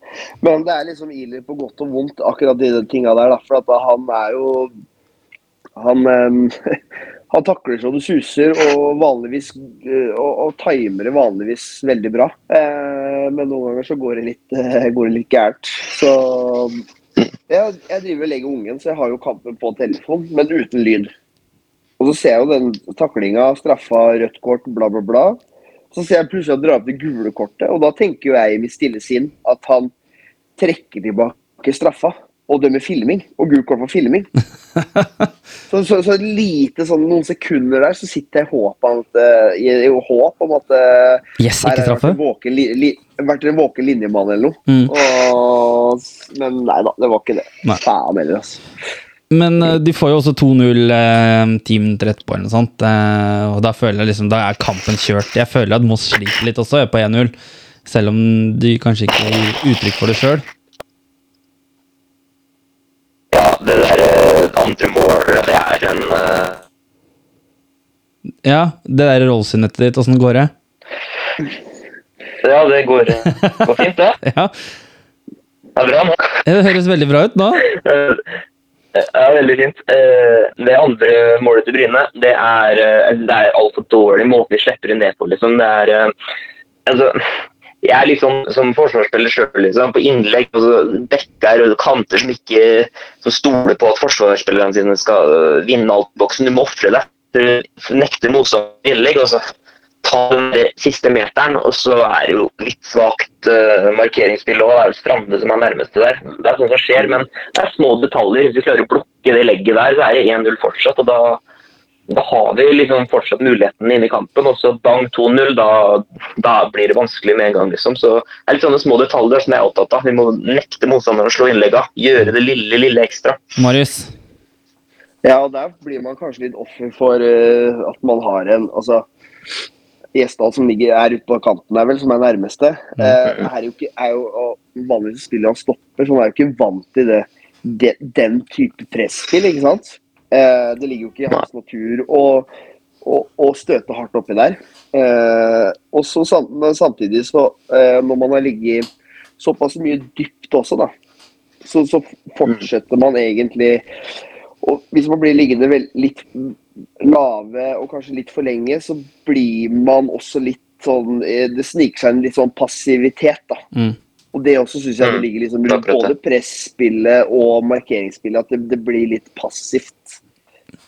Men det er liksom Iler på godt og vondt, akkurat de tinga der. Da, for at han er jo Han, eh, han takler så det suser, og vanligvis eh, og, og timer det vanligvis veldig bra. Eh, men noen ganger så går det litt, går det litt gærent. Så jeg, jeg driver og legger ungen, så jeg har jo kampen på telefon, men uten lyd. Og så ser jeg jo den taklinga, straffa, rødt kort, bla, bla, bla. Så ser jeg plutselig at drar opp det gule kortet, og da tenker jo jeg i mitt stille sinn at han trekker tilbake straffa og dømme filming. Og gult kort for filming. så, så, så lite sånn noen sekunder der, så sitter jeg håp om at, eh, i, i håp om at eh, Yes, her har det vært en våken, li, li, vært en våken linjemann eller noe. Mm. Og, men nei da, det var ikke det. Faen heller, altså. Men eh, de får jo også 2-0 eh, ti minutter etterpå, eller noe sånt. Eh, og da føler jeg liksom, da er kampen kjørt. Jeg føler at Moss sliter litt også, på 1-0. Selv om de kanskje ikke gir uttrykk for det sjøl. Ja, det der eh, mål, det er en uh... Ja, det der rollesynettet ditt, åssen går det? Ja, det går, går fint, det. Ja, Det er bra nå. Det høres veldig bra ut nå. Eh, Ja, veldig fint. Eh, Det andre målet til Bryne, det er, eh, det er altfor dårlig måte vi slipper inn det på. Liksom. Det er, eh, altså, jeg er liksom som forsvarsspiller sjøl, liksom, på innlegg, altså, bekker og kanter som ikke som stoler på at forsvarsspillerne sine skal øh, vinne alt boksen. Du må ofre deg. Du nekter motstander innlegg. og så ta den siste meteren, og så er det jo litt svakt uh, markeringsspill òg. Det er jo Strande som er nærmeste der. Det er sånt som skjer, men det er små detaljer. Hvis du klarer å blokke det legget der, så er det 1-0 fortsatt. og da, da har vi liksom fortsatt muligheten inne i kampen. Og så bang 2-0, da, da blir det vanskelig med en gang. liksom. Så det er litt sånne små detaljer som jeg er opptatt av. Vi må nekte motstanderen å slå innlegga. Gjøre det lille, lille ekstra. Marius. Ja, og der blir man kanskje litt offer for uh, at man har en altså Gjesdal som ligger er ute på kanten der, vel, som er nærmeste, Uh, er jo ikke, er jo, og vanligvis spiller han stopper, så han er jo ikke vant til det, det, den type presspill, ikke sant? Eh, det ligger jo ikke i hans natur å, å, å støte hardt oppi der. Eh, og så samtidig, så eh, når man har ligget såpass mye dypt også, da, så, så fortsetter man egentlig og hvis man blir liggende vel, litt lave og kanskje litt for lenge, så blir man også litt sånn eh, Det sniker seg en litt sånn passivitet, da. Mm. Og det også syns jeg det Mm. ligger liksom rundt både presspillet og markeringsspillet, at det, det blir litt passivt.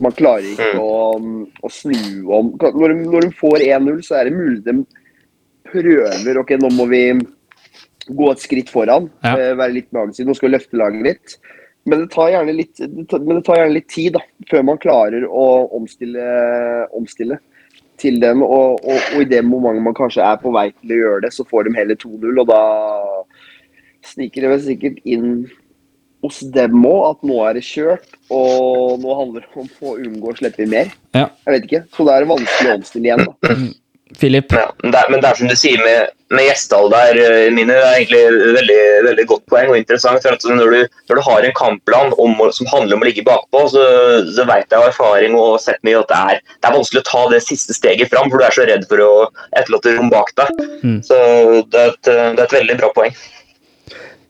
Man klarer ikke Mm. å, å snu om Når de, når de får 1-0, så er det mulig de prøver Ok, nå må vi gå et skritt foran. Ja. eh, Være litt med aggressiv. Nå skal vi løfte laget litt. Men det tar gjerne litt, det tar, men det tar gjerne litt tid da, før man klarer å omstille, omstille til dem. Og, og, og i det momentet man kanskje er på vei til å gjøre det, så får de heller 2-0. Og da sniker det vel sikkert inn hos dem òg at nå er det kjørt, og nå handler det om å unngå å slippe inn mer. Ja. Jeg vet ikke. Så det er vanskelig å omstille igjen. da. Philip? Ja, men det er, men det er som du sier med, med Gjesdal der, eh, Mine, det er egentlig veldig, veldig godt poeng og interessant. for at når du, når du har en kampplan om, som handler om å ligge bakpå, så, så vet jeg av erfaring og sett mye at det er, det er vanskelig å ta det siste steget fram, for du er så redd for å etterlate rom bak deg. Mm. Så det er, et, det er et veldig bra poeng.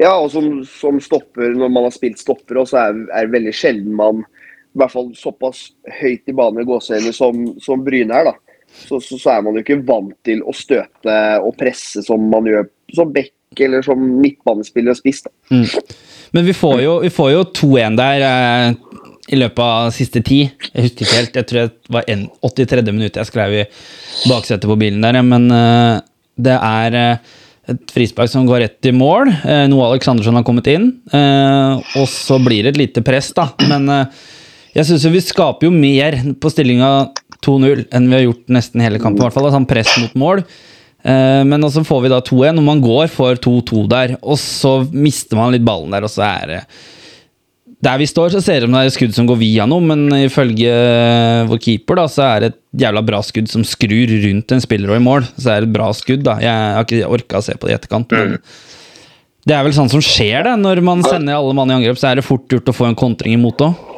Ja, og som, som stopper, når man har spilt stopper, også er, er det veldig sjelden man I hvert fall såpass høyt i banen i gåseøyne som, som Bryne er, da. Så, så, så er man jo ikke vant til å støte og presse som man gjør som back eller som midtbanespiller og spiss. da. Men vi får jo, vi får jo 2-1 der eh, i løpet av siste ti. Jeg husker ikke helt. Jeg tror det var en, 83. minutt jeg skrev i baksetet på bilen der, men eh, det er eh, et frispark som går rett i mål. Eh, Noe Aleksandersson har kommet inn, eh, og så blir det et lite press, da. Men eh, jeg syns vi skaper jo mer på stillinga 2-0 enn vi har gjort nesten hele kampen. i hvert fall, sånn Press mot mål. Eh, men også får vi da 2-1, og man går for 2-2 der. Og så mister man litt ballen der, og så er det Der vi står, så ser det ut som det er skudd som går via noe, men ifølge vår keeper da, så er det et jævla bra skudd som skrur rundt en spiller og i mål. Så er det et bra skudd, da. Jeg har ikke orka å se på det i etterkant. men det er vel sånn som skjer, det. Når man sender alle mann i angrep, så er det fort gjort å få en kontring imot òg.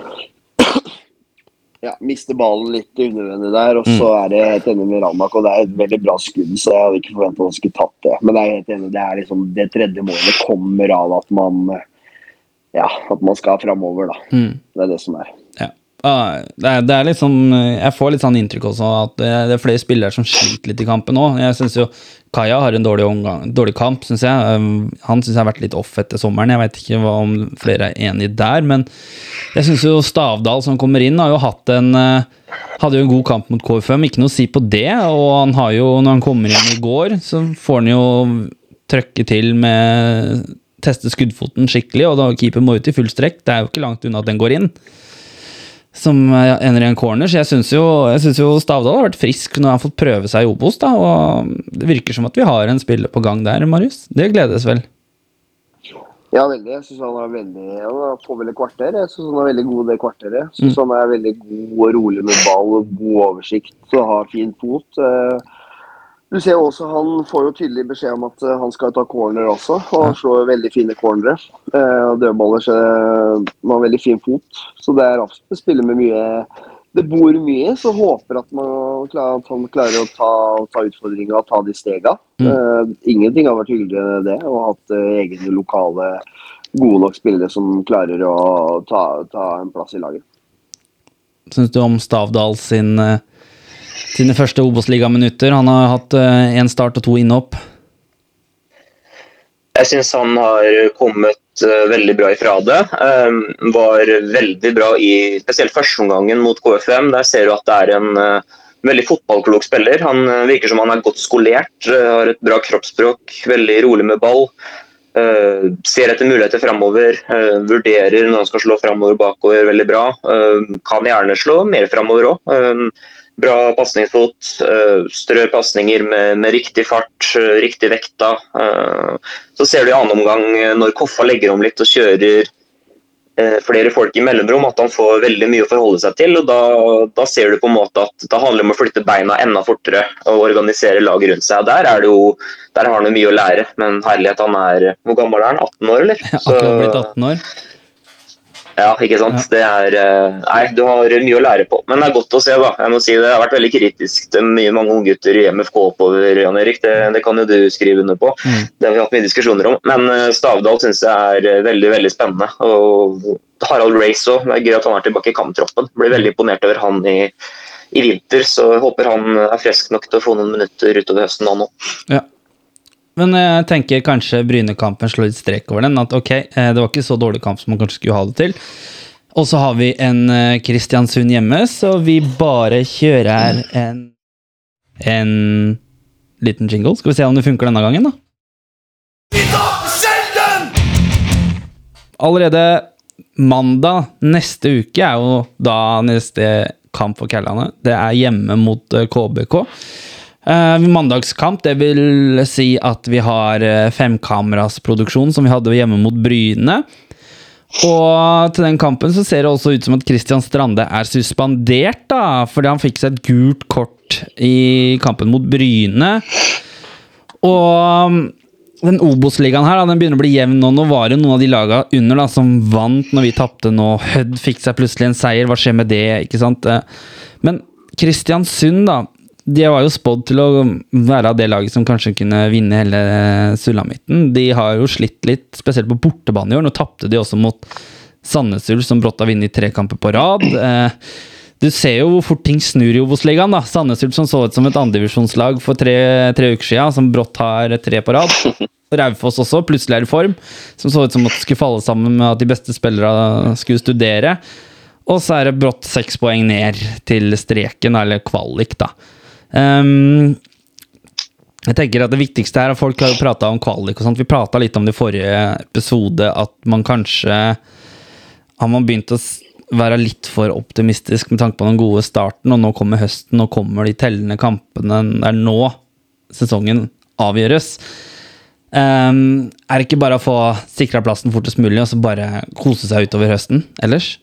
Ja, mister ballen litt unødvendig der, og så er det helt enig med Ramak. Og det er et veldig bra skudd, så jeg hadde ikke forventa at han skulle tatt det. Men jeg er helt enig, det er liksom det tredje målet kommer av at man ja, at man skal framover, da. Mm. Det er det som er. Ja. Ah, Det er, det er sånn Jeg får litt sånn inntrykk også at det, det er flere spillere som sliter litt i kampen nå. Jeg syns jo Kaja har en dårlig, omgang, dårlig kamp, syns jeg. Um, Han syns jeg har vært litt off etter sommeren. Jeg vet ikke om flere er enig der, men jeg syns jo Stavdal som kommer inn, har jo hatt en eh, hadde jo en god kamp mot KFM, ikke noe å si på det. Og han har jo, når han kommer inn i går, så får han jo trøkke til med Teste skuddfoten skikkelig, og da keeper må ut i full strekk. Det er jo ikke langt unna at den går inn. Som eh, ender i en corner, så jeg syns jo, jo Stavdal har vært frisk når han har fått prøve seg i Obos. da, og Det virker som at vi har en spiller på gang der, Marius. Det gledes vel? Ja, veldig. Jeg syns han er veldig Han får vel et kvarter. Jeg syns han er veldig god det kvarteret. Jeg mm. han er veldig god og rolig med ball og god oversikt og har fin fot. Eh, Du ser også Han får jo tydelig beskjed om at eh, han skal ta corner også, og han slår veldig fine cornere. Eh, og Dødballer så man har veldig fin fot, så det er absolutt spiller med mye det bor mye, så håper at, man, at han klarer å ta, ta utfordringa og ta de stega. Eh, ingenting har vært hyggeligere enn det, å ha hatt eh, egne lokale gode nok spillere som klarer å ta, ta en plass i laget. Syns du om Stavdal sin, eh, sine første Obos-ligaminutter? Han har hatt én start og to innhopp. Jeg syns han har kommet eh, veldig bra ifra det. Um, var veldig bra i spesielt førsteomgangen mot KFM. Der ser du at det er en eh, veldig fotballklok spiller. Han eh, virker som han er godt skolert, eh, har et bra kroppsspråk, veldig rolig med ball. eh, ser etter muligheter framover, eh, vurderer når han skal slå framover bakover veldig bra. Eh, kan gjerne slå mer framover òg. Bra pasningsfot, uh, strør pasninger med, med riktig fart, eh, riktig vekta. Eh, så ser du i annen omgang eh, når Koffa legger om litt og kjører eh, flere folk i mellomrom, at han får veldig mye å forholde seg til. og Da, da ser du på en måte at det handler om å flytte beina enda fortere og organisere laget rundt seg. Der, er det jo, der har han jo mye å lære, men herlighet, han er Hvor gammel er han? 18 år, eller? Akkurat blitt 18 år. Ja, ikke sant. Det er eh, Nei, du har mye å lære på. Men det er godt å se, da. Jeg må si Det har vært veldig kritisk til mye mange unggutter i MFK oppover, Jan Erik. Det, det kan jo du skrive under på. Mm. Det har vi hatt mye diskusjoner om. Men eh, Stavdal syns jeg er eh, veldig veldig spennende. Og Harald Race òg. Det er gøy at han er tilbake i kamptroppen. Blir veldig imponert over han i, i vinter, så håper han er frisk nok til å få noen minutter utover høsten, han òg. Ja. Men jeg tenker kanskje Bryne-kampen slår litt strek over den. At ok, eh, det var ikke så dårlig kamp som man kanskje skulle ha det til. Og så har vi en eh, Kristiansund hjemme, så vi bare kjører en En liten jingle. Skal vi se om det funker denne gangen, da. Allerede mandag neste uke er jo da neste kamp for Kællane. Det er hjemme mot eh, KBK. Eh, mandagskamp, det vil si at vi har femkamerasproduksjon som vi hadde hjemme mot Bryne. Og til den kampen så ser det også ut som at Christian Strande er suspendert, da, fordi han fikk seg et gult kort i kampen mot Bryne. Og um, den Obos-ligaen her, da, den begynner å bli jevn nå. Nå var det noen av de laga under da, som vant når vi tapte nå. Hødd fikk seg plutselig en seier. Hva skjer med det? ikke sant? Eh, Men Kristiansund, da. De var jo spådd til å være av det laget som kanskje kunne vinne hele sulamitten. De har jo slitt litt, spesielt på bortebane i år. Nå tapte de også mot Sandnes Ulf, som brått har vunnet tre kamper på rad. Eh, Du ser jo hvor fort ting snur i Obos-ligaen. Sandnes Ulf som så ut som et andredivisjonslag for tre, tre uker siden, som brått har tre på rad. Raufoss også, plutselig er i form. Som så ut som at det skulle falle sammen med at de beste spillerne skulle studere. Og så er det brått seks poeng ned til streken, eller kvalik, da. Ehm, jeg tenker at Det viktigste her, og folk har jo prata om kvalik og sånt, vi prata litt om det i forrige episode, at man kanskje har man begynt å være litt for optimistisk med tanke på den gode starten, og nå kommer høsten, nå kommer de tellende kampene. Det er nå sesongen avgjøres. Um, er det ikke bare å få sikra plassen fortest mulig og så bare kose seg utover høsten ellers?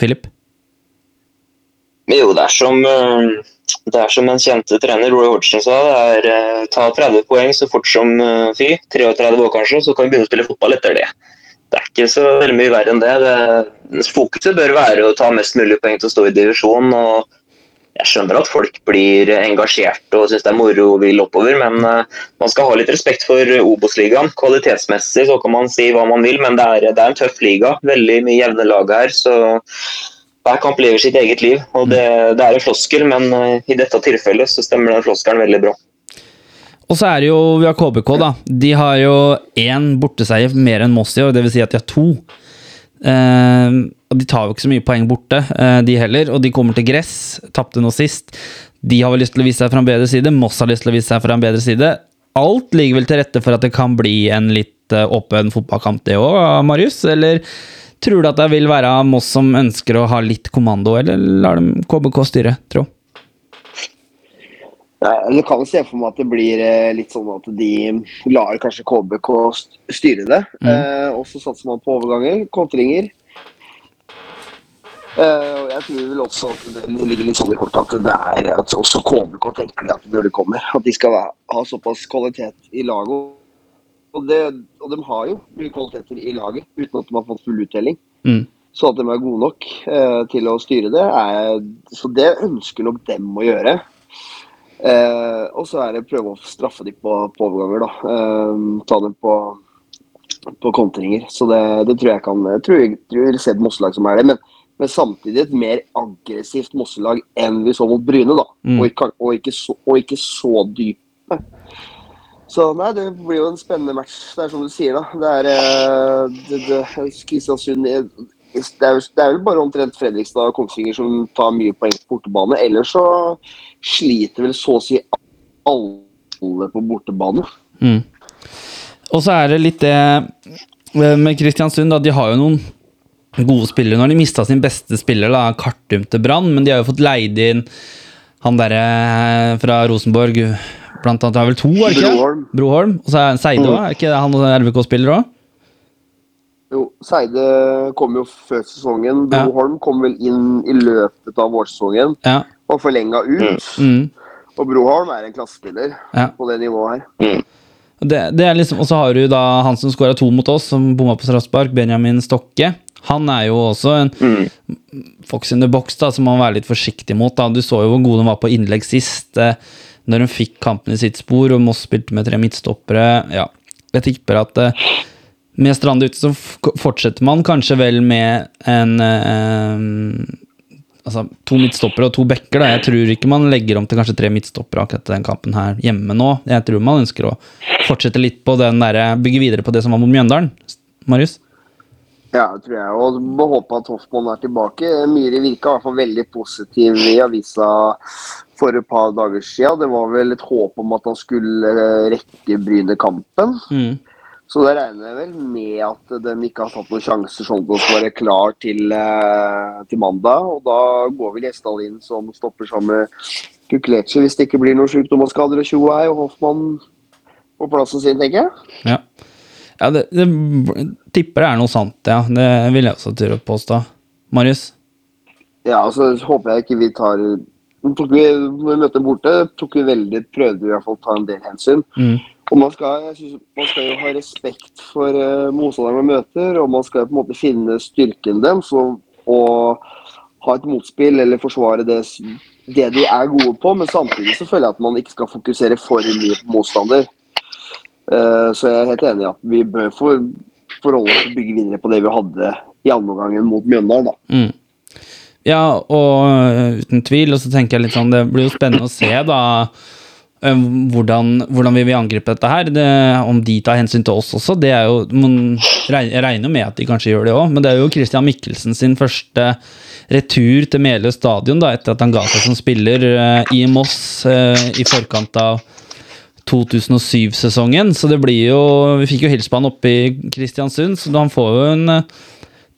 Philip? Jo, det er som eh, det er som en kjente trener Roy Hodgson sa, det er eh, ta 30 poeng så fort som eh, fy. 33 år kanskje, så kan vi begynne å spille fotball etter det. Det er ikke så veldig mye verre enn det. det. Fokuset bør være å ta mest mulig poeng til å stå i divisjon. og Jeg skjønner at folk blir engasjert og syns det er moro og vil oppover, men eh, man skal ha litt respekt for Obos-ligaen. Kvalitetsmessig så kan man si hva man vil, men det er, det er en tøff liga. Veldig mye jevne lag her. så hver kamp lever sitt eget liv. og Det, det er en floskel, men eh, i dette tilfellet så stemmer den floskelen veldig bra. Og så er det jo vi har KBK, da. De har jo én borteseier mer enn Moss i år, dvs. Si at de har to. Eh, og De tar jo ikke så mye poeng borte, eh, de heller. Og de kommer til gress. Tapte nå sist. De har vel lyst til å vise seg fra en bedre side. Moss har lyst til å vise seg fra en bedre side. Alt ligger vel til rette for at det kan bli en litt eh, åpen fotballkamp, det òg, Marius? Eller tror du at det vil være Moss som ønsker å ha litt kommando, eller lar de KBK styre, tro? Du kan se for meg at det blir eh, litt sånn at de lar kanskje KBK styre det. Mm. Eh, og så satser man på overganger, kontringer. Eh, og jeg tror vel også at det ligger litt sånn i kortet at det er at også KBK tenker at når de kommer, at de skal ha såpass kvalitet i laget. Og, det, og de har jo mye kvaliteter i laget uten at de har fått full uttelling. Mm. Så at de er gode nok eh, til å styre det, er, så det ønsker nok dem å gjøre. Eh, og så er det prøve å straffe dem på, på overganger, da. Eh, ta dem på, på kontringer. Så det, det tror jeg kan Jeg tror jeg, tror jeg vil se et Mosselag som er det. Men, men samtidig et mer aggressivt Mosselag enn vi så mot Bryne, da. Mm. Og, ikke, og, ikke så, og ikke så dype. Så nei, det blir jo en spennende match. Det er som du sier, da. Det er eh, det, det, det det er vel bare omtrent Fredrikstad og Kongsvinger som tar mye poeng på bortebane. Ellers så sliter vel så å si alle på bortebane. Mm. Og så er det litt det eh, med Kristiansund, da. De har jo noen gode spillere. Når de mista sin beste spiller, da, Kartum til Brann, men de har jo fått leid inn han derre eh, fra Rosenborg Blant annet, det har vel to, er det ikke? det? Broholm. Broholm. Og så er Seide òg, er ikke det han RBK-spiller òg? Jo, Seide kom jo før sesongen. Ja. Broholm kom vel inn i løpet av vårsesongen Ja. og forlenga ut. Mm. Og Broholm er en klassespiller Ja. på det nivået her. Og Det, det er liksom, og så har du da han som skåra to mot oss, som bomma på straffespark, Benjamin Stokke. Han er jo også en fox in the box da, som man må være litt forsiktig mot. Da. Du så jo hvor god han var på innlegg sist, eh, når de fikk kampen i sitt spor, og Moss spilte med tre midtstoppere. Ja, jeg tipper at eh, med Strande ute så fortsetter man kanskje vel med en eh, Altså to midtstoppere og to backer. Jeg tror ikke man legger om til kanskje tre midtstoppere akkurat den kampen her hjemme nå. Jeg tror man ønsker å fortsette litt på den der, bygge videre på det som var mot Mjøndalen. Marius? Ja, det tror jeg. Og må håpe at Hoffmann er tilbake. Myhre virka i hvert fall veldig positiv i avisa for et par dager siden. Det var vel et håp om at han skulle eh, rekke Bryne-kampen. Mm. Så da regner jeg vel med at de ikke har tatt noen sjanser sånn at de skal være klar til, eh, til mandag. Og da går vel Gjesdal inn som stopper sammen med Kukleci hvis det ikke blir noen sykdom og skader og tjo og Hoffmann på plassen sin, tenker jeg. Ja, ja det, det tipper det er noe sant, ja. Det vil jeg også tørre å påstå. Marius? Ja, altså håper jeg ikke vi tar tok vi, Når vi møtte borte, tok vi veldig, prøvde vi i hvert fall å ta en del hensyn. Mm. Og man skal, jeg synes, man skal jo ha respekt for uh, motstanderen man møter, og man skal på en måte finne styrken deres og, og ha et motspill eller forsvare det, det de er gode på. Men samtidig så føler jeg at man ikke skal fokusere for mye på motstander. Eh, så jeg er helt enig i at vi bør få forholde oss og bygge videre på det vi hadde i andre omgangen mot Mjøndalen. da. Mm. Ja, og øh, uten tvil. Og så tenker jeg litt sånn, det blir jo spennende å se, da. øh, Hvordan, hvordan vil vi angripe dette her? Det, om de tar hensyn til oss også, det er jo man regner, med at de kanskje gjør det òg, men det er jo Christian Mikkelsen sin første retur til Meløy stadion da, etter at han ga seg som spiller i Moss i forkant av 2007-sesongen. Så det blir jo Vi fikk jo hilse på han oppe i Kristiansund, så han får jo en øh,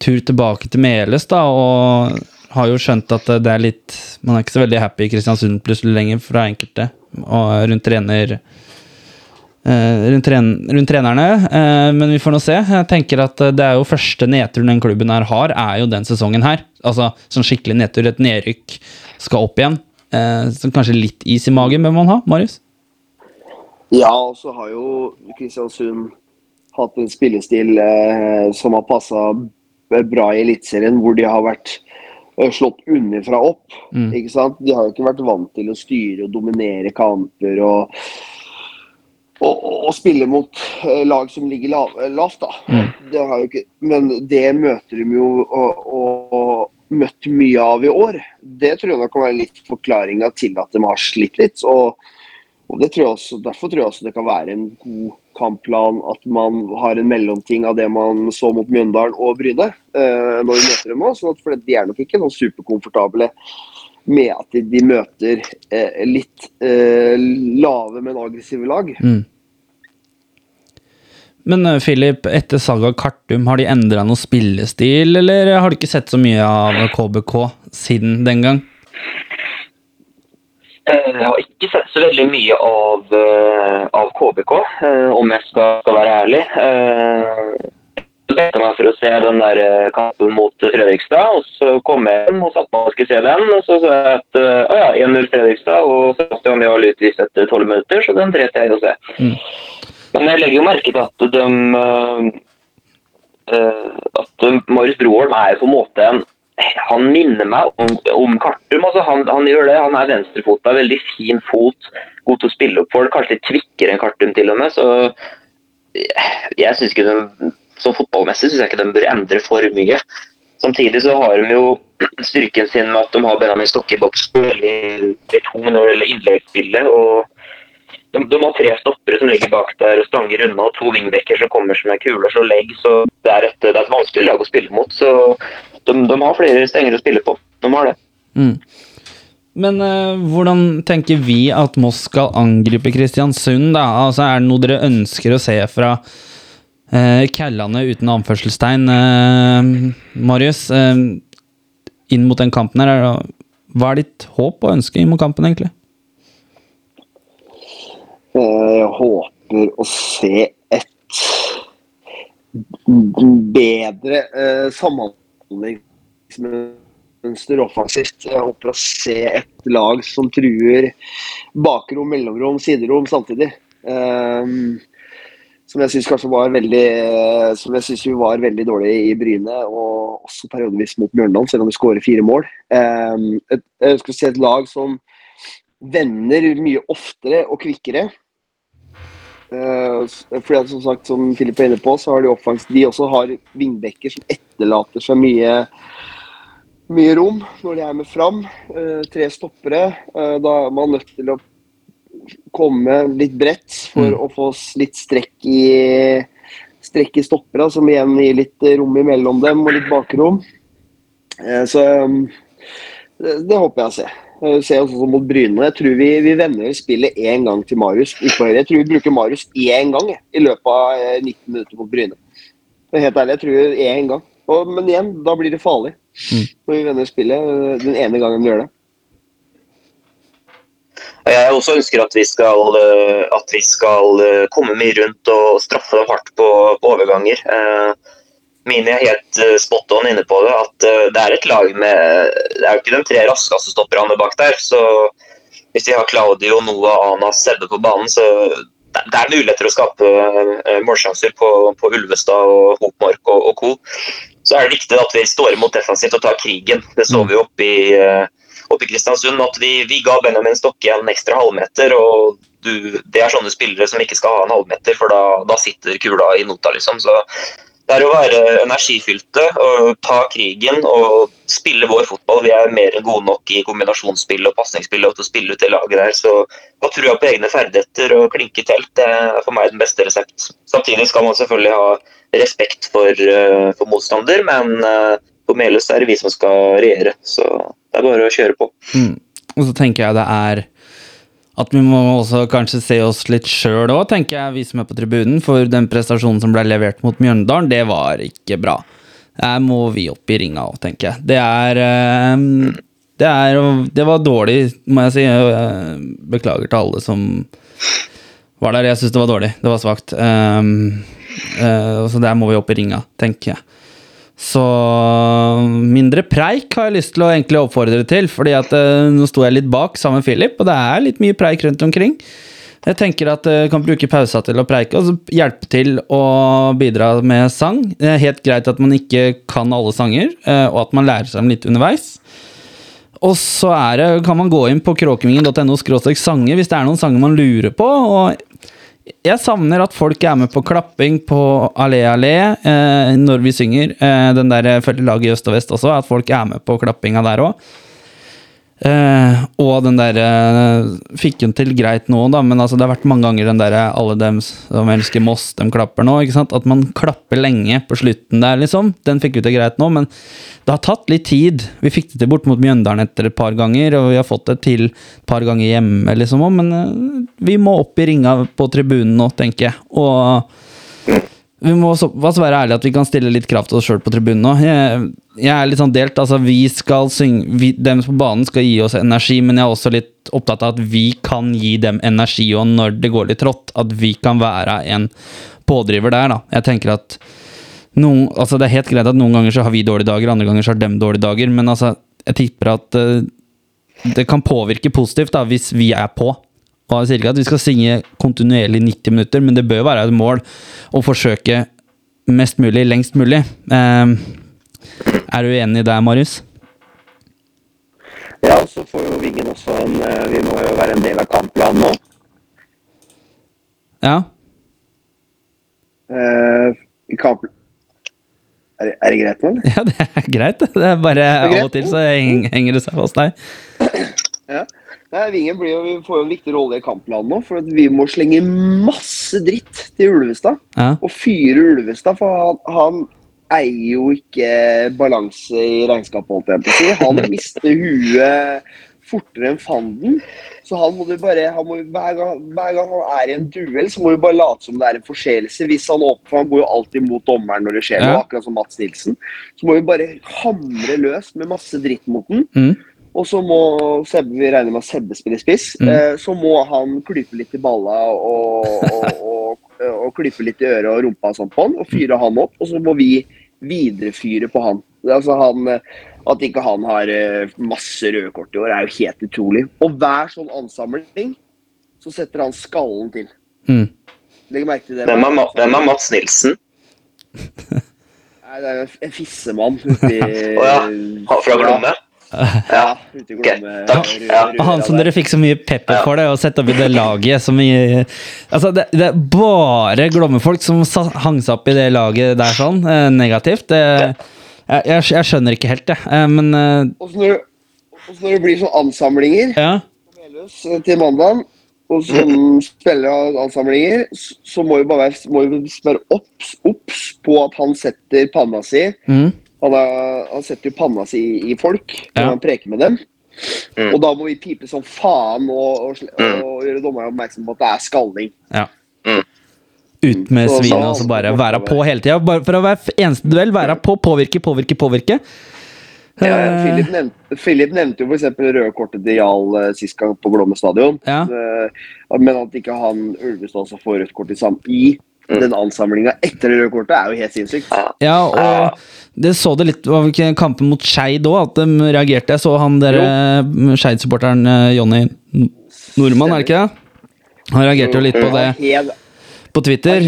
tur tilbake til Meløs, da, og har jo skjønt at det er litt Man er ikke så veldig happy i Kristiansund plutselig lenger fra enkelte, og rundt trener eh, rundt, tren rundt trenerne. eh, men vi får nå se. Jeg tenker at eh, det er jo første nedturen den klubben her har, er jo den sesongen her. Altså sånn skikkelig nedtur. Et nedrykk skal opp igjen. Eh, så kanskje litt is i magen bør man ha, Marius? Ja, og så har jo Kristiansund hatt en spillestil eh, som har passa bra i Eliteserien, hvor de har vært eh, slått underfra opp. Mm. ikke sant? De har jo ikke vært vant til å styre og dominere kamper og, og, og, spille mot eh, lag som ligger lav, lavt. da. Mm. Det har jo ikke, men det møter de jo og, og møtt mye av i år. Det tror jeg nok kan være litt forklaringa til at de har slitt litt. og og tror også, Derfor tror jeg også det kan være en god kampplan at man har en mellomting av det man så mot Mjøndalen og Bryne eh, når vi møter dem nå. Sånn for de er nok ikke noe superkomfortable med at de, de møter eh, litt eh, lave, men aggressive lag. Mm. Men eh, Philip, etter Saga Kartum, har de endra noe spillestil, eller har du ikke sett så mye av KBK siden den gang? Eh, Jeg har ikke sett så veldig mye av, eh, av KBK, eh, om jeg skal, skal være ærlig. Jeg bestemte meg for å se den der kampen mot Fredrikstad, og så kom jeg hjem og satte meg og skulle se den. Og så så jeg at å ja, 1-0 Fredrikstad, og Sebastian Jarl utvist etter 12 minutter, så den dreit jeg i å se. Mm. Men jeg legger jo merke til at de at Marius Broholm er på en måte en han minner meg om, om Kartum. Altså han, han gjør det. Han er venstrefota, veldig fin fot, god til å spille opp folk. Kanskje litt kvikkere enn Kartum til og med. Så jeg, synes ikke de, som fotballmessig syns jeg ikke de bør endre for mye. Samtidig så har de jo styrken sin med at de har Benjamin Stokke i boksen. veldig tung og de, de har tre stoppere som ligger bak der og stanger unna, og to wingbacker som kommer som er kule og slår legg. Så det er, et, det er et vanskelig lag å spille mot. Så de, de har flere stenger å spille på. De har det. Mm. Men uh, hvordan tenker vi at Moss skal angripe Kristiansund? da? Altså, Er det noe dere ønsker å se fra uh, Kællane uten anførselstegn, uh, Marius? Uh, inn mot den kampen her, er hva er ditt håp og ønske inn mot kampen, egentlig? Eh, Jeg håper å se et bedre eh, samhandlingsmønster offensivt. Jeg håper å se et lag som truer bakrom, mellomrom, siderom samtidig. Um, som jeg syns kanskje var veldig Som jeg synes vi var veldig dårlig i Bryne, og også periodevis mot Mjøndalen, selv om vi skårer fire mål. Um, et, jeg ønsker å se et lag som vender mye oftere og kvikkere. Eh, fordi at som sagt, som Philip er inne på, så har de offense, de også har vingbekker som etterlater seg mye mye rom når de er med fram. Eh, tre stoppere. Eh, da er man nødt til å komme litt bredt for Mm. å få litt strekk i strekk i stoppere, som igjen gir litt rom imellom dem og litt bakrom. Så det, det håper jeg å se. Eh, Se også mot Bryne. Jeg tror vi, vi vender spillet én gang til Marius. Jeg tror vi bruker Marius én gang jeg, i løpet av eh, 19 minutter mot Bryne. Helt ærlig, jeg tror én gang. Og, men igjen, da blir det farlig. Mm. Når vi vender spillet eh, den ene gangen vi gjør det. Jeg også ønsker at vi skal, eh, at vi skal eh, komme mye rundt og straffe dem hardt på, på overganger. Eh, Mini er helt eh, spot on inne på det. At eh, det er et lag med Det er jo ikke de tre raskeste stopperne bak der. Så hvis vi har Claudio, Noah, Ana, Sebbe på banen, så det det er muligheter å skape eh, målsjanser på, på Ulvestad og Hopmark og, og co. Så er det viktig at vi står imot defensivt og tar krigen. Det så vi oppe i oppe i Kristiansund at vi, vi ga Benjamin Stokke en ekstra halvmeter. og du, Det er sånne spillere som ikke skal ha en halvmeter, for da, da sitter kula i nota. liksom. Så Det er å være energifylte og ta krigen og spille vår fotball. Vi er mer enn gode nok i kombinasjonsspill og pasningsspill og til å spille ut det laget der. Så å trua på egne ferdigheter og klinke telt, det er for meg den beste resept. Samtidig skal man selvfølgelig ha respekt for, eh, for motstander, men eh, på Meløs er det vi som skal regjere. Så det er bare å kjøre på. Mm. Og så tenker jeg det er at vi må også kanskje se oss litt sjøl òg, tenker jeg, vi som er på tribunen. For den prestasjonen som ble levert mot Mjøndalen, det var ikke bra. Der må vi opp i ringa òg, tenker jeg. Det er eh, det, er, det var dårlig, må jeg si. Eh, Beklager til alle som var der. Jeg syns det var dårlig. Det var svakt. Ehm, eh, så der må vi opp i ringa, tenker jeg. Så mindre preik har jeg lyst til å egentlig oppfordre til, fordi at eh, nå sto jeg litt bak sammen med Philip, og det er litt mye preik rundt omkring. Jeg tenker at jeg kan bruke pausa til å preike, og hjelpe til å bidra med sang. Det er helt greit at man ikke kan alle sanger, eh, og at man lærer seg dem litt underveis. Og så det, kan man gå inn på kråkemingen.no sanger hvis det er noen sanger man lurer på. Og jeg savner at folk er med på klapping på Allé Allé eh, når vi synger. Eh, den der følger laget i øst og vest også, at folk er med på klappinga der òg. Eh, og den der eh, fikk hun til greit nå, da, men altså, det har vært mange ganger den der alle dem som elsker Moss, dem klapper nå. ikke sant? At man klapper lenge på slutten der, liksom. Den fikk vi til greit nå, men det har tatt litt tid. Vi fikk det til bort mot Mjøndalen etter et par ganger, og vi har fått det til et par ganger hjemme, liksom òg, men eh, vi må opp i ringa på tribunen nå, tenker jeg. Og vi må såpass være ærlige at vi kan stille litt krav til oss sjøl på tribunen nå. Jeg, jeg er litt sånn delt. altså Vi skal synge vi, Dem på banen skal gi oss energi, men jeg er også litt opptatt av at vi kan gi dem energi, og når det går litt trått, at vi kan være en pådriver der, da. Jeg tenker at noen, altså Det er helt greit at noen ganger så har vi dårlige dager, andre ganger så har dem dårlige dager, men altså, jeg tipper at uh, det kan påvirke positivt da, hvis vi er på. Og jeg sier ikke at vi skal synge kontinuerlig 90 minutter, men det bør være et mål å forsøke mest mulig lengst mulig. Eh, er du enig der, Marius? Ja, og så får jo Vingen også en eh, Vi må jo være en del av kampplanen nå. Ja? Eh, kamp... Er, det- er det greit nå, eller? ja, det er greit. det. Det er bare er av og til så henger det seg fast der. Ja. Nei, Vingen blir jo, vi får jo en viktig rolle i kampplanen nå, for at vi må slenge masse dritt til Ulvestad. Ja. Og fyre Ulvestad, for han, han eier jo ikke balanse i regnskapet, holdt jeg på å si. Han mister huet fortere enn fanden. Så han må du bare, han må, hver, gang, hver gang han er i en duell, så må du bare late som det er en forseelse. Hvis han åpner, for han går jo alltid mot dommeren når det skjer noe, Ja. akkurat som Mats Nilsen. Så må vi bare hamre løs med masse dritt mot den. Mm. Og så må Sebbe, vi regner med at Sebbe spiller spiss, Mm. eh, så må han klype litt i balla og, og, og, og klype litt i øret og rumpa og sånn på han, og fyre han opp. Og så må vi viderefyre på han. Altså han at ikke han har eh, masse røde kort i år, er jo helt utrolig. Og hver sånn ansamling, så setter han skallen til. Mm. Legg merke til det. Hvem er, hvem er Mats Nilsen? Nei, det er jo en fissemann ute oh, ja, fra Glomme? Ja, Okay, takk. Ja. Han som dere fikk så mye pepper for det, og sette opp i det laget som i Altså, det, det er bare glommefolk som hang seg opp i det laget der sånn, eh, negativt. Det, jeg, jeg, jeg skjønner ikke helt, jeg. Eh, men eh, Og så når, når det blir sånn ansamlinger ja. Til mandag, og som spiller av ansamlinger, så må vi bare være må vi obs på at han setter panna si Mm. Han, er, han setter jo panna si i, i folk når Ja. han preker med dem. Mm. Og da må vi pipe som faen og, og, Mm. og gjøre dommerne oppmerksom på at det er skalling. ja. Mm. Ut med Så- svinet og så bare være på hele tida. For å være eneste duell, være på, påvirke, påvirke, påvirke. Ja, Philip, nevnte, Philip nevnte jo f.eks. røde kortet til Jarl uh, sist gang på Glommen stadion. Ja. Uh, men at ikke han Ulvestad også får rødt kort i, sam i. den ansamlinga etter det røde kortet, er jo helt sinnssykt. Ja, og det så det litt Var ikke kampen mot Skeid òg, at de reagerte? Jeg så han der eh, Skeid-supporteren eh, Jonny Nordmann, er det ikke det? Han reagerte jo litt på det på Twitter.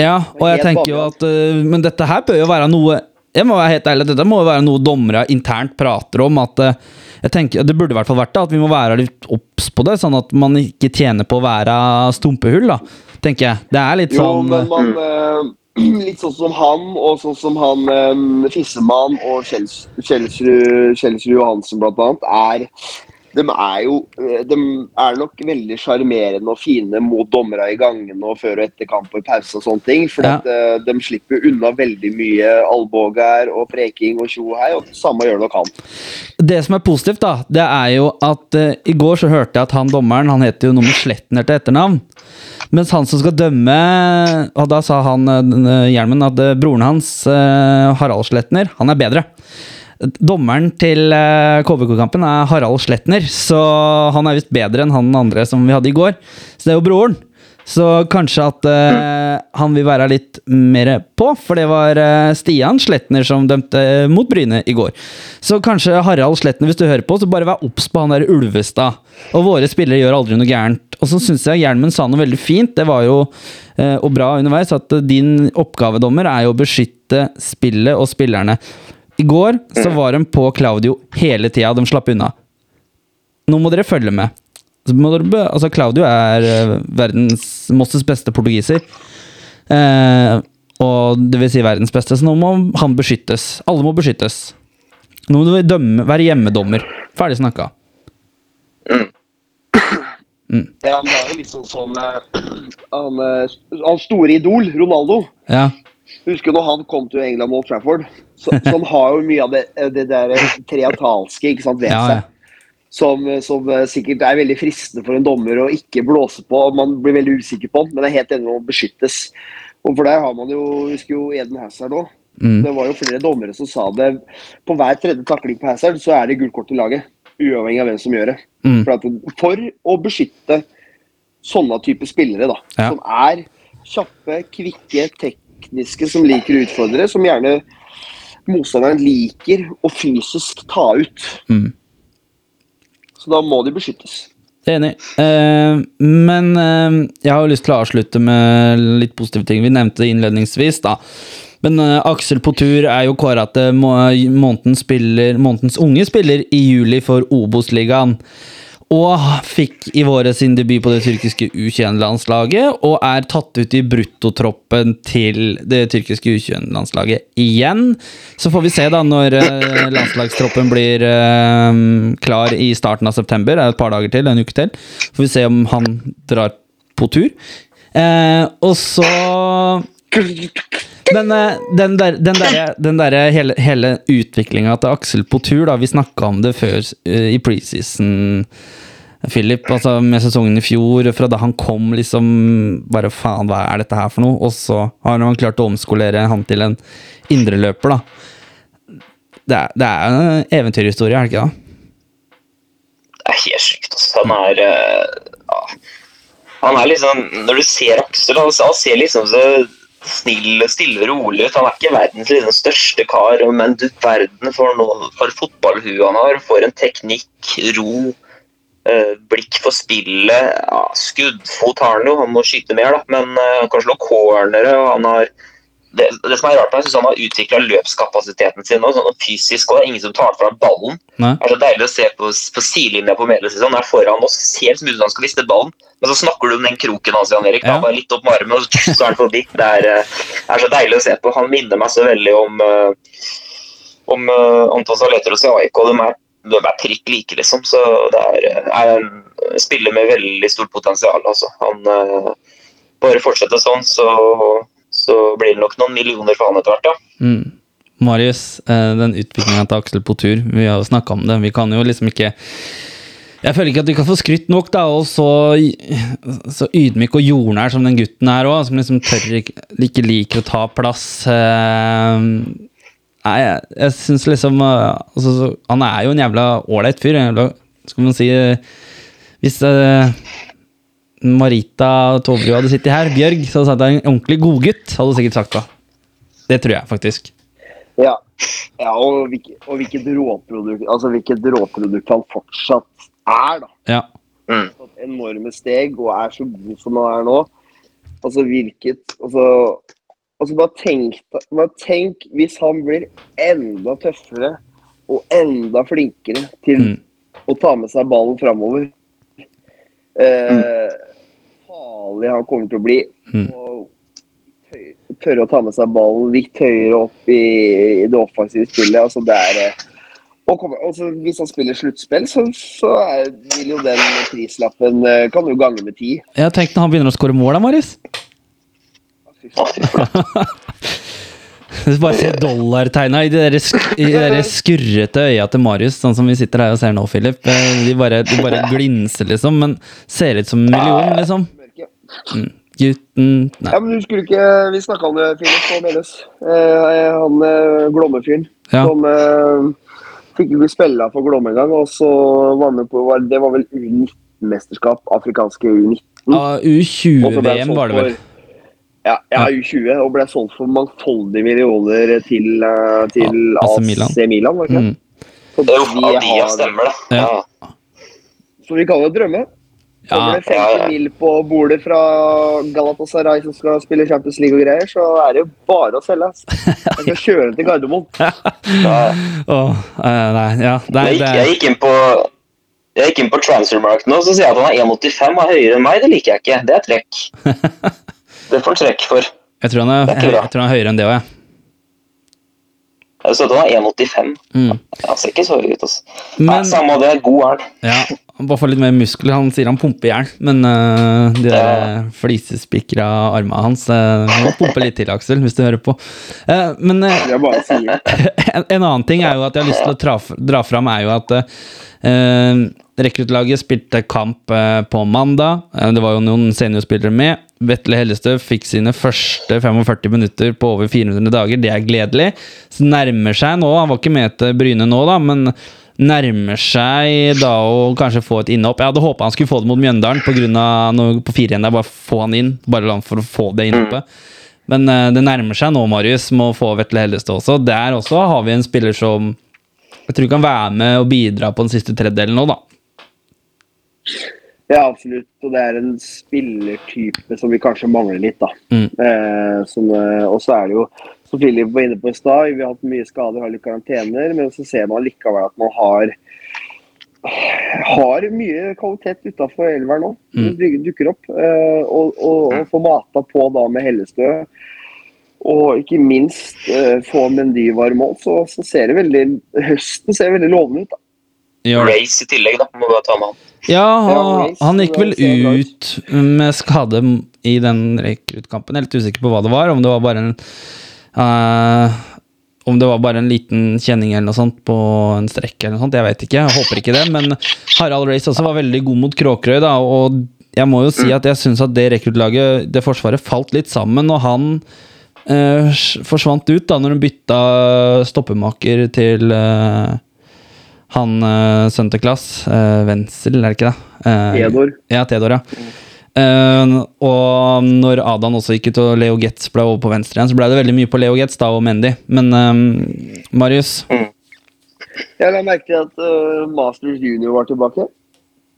Ja, og jeg tenker jo at Men dette her bør jo være noe Jeg må være helt ærlig, dette må jo være noe dommere internt prater om. At jeg tenker, Det burde i hvert fall vært det, at vi må være litt obs på det, sånn at man ikke tjener på å være stumpehull, da. Tenker jeg. Det er litt Jo, sånn men man eh, Litt sånn som han, og sånn som han eh, Fissemann og Kjels- Kjelsrud Johansen blant annet, er de er jo eh, de er nok veldig sjarmerende og fine mot dommere i gangene og før og etter kamp og i pause og sånne ting. For Ja. at, eh, de slipper unna veldig mye albuer og preking og tjo og hei, og det samme gjør nok han. Det som er positivt, da, det er jo at uh, i går så hørte jeg at han dommeren, han heter jo noe med Sletner til etternavn. Mens han som skal dømme Og da sa han eh, Hjelmen at eh, broren hans, eh, Harald Sletner, han er bedre. Dommeren til eh, KBK-kampen er Harald Sletner, så han er visst bedre enn han andre som vi hadde i går. Så det er jo broren. Så kanskje at uh, han vil være litt mer på, for det var uh, Stian Sletner som dømte uh, mot Bryne i går. Så kanskje Harald Sletner, hvis du hører på, så bare vær obs på han der Ulvestad. Og våre spillere gjør aldri noe gærent. Og så syns jeg Hjelmen sa noe veldig fint, det var jo og bra underveis, at din oppgavedommer er jo å beskytte spillet og spillerne. I går så var de på Claudio hele tida, de slapp unna. Nå må dere følge med. Altså Claudio er eh, verdens Mosses beste portugiser. Eh, og det vil si verdens beste, så nå må han beskyttes. Alle må beskyttes. Nå må du dømme, være hjemmedommer. Ferdig snakka. Ja, han er jo liksom sånn eh, han, eh, store idol, Ronaldo. Ja. Husker når han kom til England og Trafford. Så, så han har jo mye av det, det der triatalske ikke sant, ved Ja, seg. ja. Som, som eh, sikkert er veldig fristende for en dommer å ikke blåse på. og Man blir veldig usikker på den, men det er helt enig med å beskyttes. Og for der har man jo husker jo Eden Hazard òg. Mm. Det var jo flere dommere som sa det. På hver tredje takling på Hazard så er det gult kort til laget. Uavhengig av hvem som gjør det. Mm. For, at, for å beskytte sånne type spillere, da. Ja. Som er kjappe, kvikke, tekniske, som liker å utfordre. Som gjerne motstanderen liker å fysisk ta ut. Mm. Så da må de beskyttes. Enig. Eh, men eh, jeg har jo lyst til å avslutte med litt positive ting. Vi nevnte det innledningsvis, da. Men eh, Aksel Potur er jo kåra til må- månedens unge spiller i juli for Obos-ligaen. Og fikk i våre sin debut på det tyrkiske U21-landslaget, og er tatt ut i bruttotroppen til det tyrkiske U21-landslaget igjen. Så får vi se da når eh, landslagstroppen blir eh, klar i starten av september. Det er et par dager til, en uke til. Får vi se om han drar på tur. Eh, og så den, eh, den der, der, der hele, hele utviklinga til Aksel på tur, da, vi snakka om det før eh, i preseason, Philip, altså med sesongen i fjor, fra da han kom, liksom Bare faen, hva er dette her for noe? Og så har han klart å omskolere han til en indreløper, da. Det er, er en eventyrhistorie, er det ikke det? Det er helt sjukt, Altså. Han er eh, ja. Han er liksom Når du ser Aksel, han ser liksom så snill, stille og rolig ut. Han er ikke verdens liksom, største kar, men du verden for, noe, for fotballhue han har. For en teknikk, ro, eh, blikk for spillet. Ja, skuddfot har han jo, han må skyte mer, da, men eh, han kan slå cornere. og han har det, det som er rart, er at jeg han har utvikla løpskapasiteten sin. Og sånn fysisk, og det er ingen som tar fra ballen. Nei? Det er så deilig å se på, på sidelinja på Meles. Liksom. Han er foran oss, ser ut som han skal miste ballen. Men så snakker du om den kroken hans, Jan Erik. Ja. Da, bare litt opp med armen, og så er han forbi. Det er, eh, er så deilig å se på. Han minner meg så veldig om, eh, om uh, Anton Saletros i AIK. De er, de er prikk like, liksom. Så det er, eh, er en spiller med veldig stort potensial. Altså. Han eh, bare fortsetter sånn, så, så blir det nok noen millioner for han etter hvert, ja. Mm. Marius, eh, den utviklinga til Aksel på tur, vi har jo snakka om det. Vi kan jo liksom ikke Jeg føler ikke at vi kan få skrytt nok, da, og så, så ydmyk og jordnær som den gutten er òg, som liksom tør ikke, ikke liker å ta plass. Eh, Nei, jeg, jeg syns liksom eh, altså, Han er jo en jævla ålreit fyr. Skal man si Hvis Hvis Marita Toverud hadde sittet her, Bjørg, så hadde sagt at han er en ordentlig godgutt. Hadde sikkert sagt da. Det tror jeg faktisk. Ja, ja og, hvilket, og hvilket, råprodukt, altså hvilket råprodukt han fortsatt er, da. Ja. Mm. Enorme steg og er så god som han er nå. Altså hvilket Altså, altså bare, tenk, bare tenk hvis han blir enda tøffere og enda flinkere til Mm. å ta med seg ballen framover. Eh, farlig han kommer til å bli. Mm. Og tørre å ta med seg ballen litt høyere opp i, i det offensive spillet. Altså det er eh, og kommer, altså Hvis han spiller sluttspill, så, så er, vil jo den prislappen eh, kan jo gange med ti. Jeg tenkte når han begynner å skåre mål, da, Marius. Bare se dollartegna i de der, sk i de der skurrete øya til Marius, sånn som vi sitter her og ser nå, Philip. Eh, De bare, de bare glinser, liksom, men ser ut som en million, liksom. Mørke. Gutten Nei. Ja, men husker du ikke Vi snakka om det, Philip, på Meløs. Eh, han eh, Glomme-fyren Ja. som eh, fikk ikke spille for Glomme engang, og så var med på Det var vel U19 U19-mesterskap, afrikanske U19. Ja, og så ble det U20-VM solgt var det vel. Ja, ja, U20, og ble solgt for mangfoldige millioner til, eh, til Ja, AC AC Milan. Milan. var det ikke? Mm. Så Jo, vi av de stemmer det. Ja. Ja. Så vi kaller det drømme. Ja, Kommer det 50 ja, ja. mil på bordet fra Galatasaray som skal spille Champions League og greier, så er det jo bare å selge. Jeg skal kjøre til Gardermoen. Ja. Eh, nei, ja, nei, Jeg, gikk, jeg gikk inn på jeg gikk inn på Transfermarkt nå, så sier jeg at han er 1,85 og høyere enn meg. Det liker jeg ikke. Det er trekk. Det får han trekk for. Jeg tror han er, er jeg tror han er høyere enn det òg, jeg. Jeg så at han er 1,85. Mm. Han ser ikke så høy ut, altså. Nei, Men samme det. God er han. ja, han bare får litt mer muskler. Han sier han pumper jern, men uh, de der flisespikra armene hans uh, må pumpe litt til, Aksel, hvis du hører på. Uh, men sier en, en annen ting er jo at jeg har lyst til å traf, dra fram, er jo at uh, rekruttlaget spilte kamp på mandag. Det var jo noen seniorspillere med. Vetle Hellestø fikk sine første 45 minutter på over 400 dager. Det er gledelig. Så nærmer seg nå, han var ikke med til Bryne nå, da, men nærmer seg da å kanskje få et innhopp. Jeg hadde håpa han skulle få det mot Mjøndalen på grunn av noe på 4-1 der. Bare få han inn, bare for å få det innhoppet. Men uh, det nærmer seg nå, Marius, med å få Vetle Hellestad også. Der også har vi en spiller som jeg tror kan være med og bidra på den siste tredjedelen nå, da. Ja, absolutt. Og det er en spillertype som vi kanskje mangler litt, da. Mm. Uh, som, eh, og så er det jo, som Philip var inne på i stad, vi har hatt mye skader, har litt karantener, men så ser man likevel at man har har mye kvalitet utafor elveren nå. Mm. Det dukker opp. Eh, og, og, og får mata på da med Hellestø. Og ikke minst uh, få Mendy varm mål, så, så ser det veldig Høsten ser veldig lovende ut. da. Ja. Race i tillegg, da. Må bare ta med han. Ja, han, han gikk vel ut. med skade i den rekruttkampen. Litt usikker på hva det var. Om det var bare en eh, Om det var bare en liten kjenning eller noe sånt på en strekk eller noe sånt. Jeg vet ikke. Jeg håper ikke det. Men Harald Race også var veldig god mot Kråkerøy, da. Og jeg må jo si at jeg syns at det rekruttlaget, det forsvaret, falt litt sammen. Og han eh, forsvant ut da når hun bytta stoppemaker til eh, han uh, sønnen til Klass, uh, Wenzel, er det ikke det? Eh, Theodor. Ja, Theodor, ja. Eh, og når Adan også gikk ut og Leo Getz ble over på venstre igjen, så ble det veldig mye på Leo Getz da og Mendy. Men uh, Marius Jeg la merke til at uh, Masters Junior var tilbake.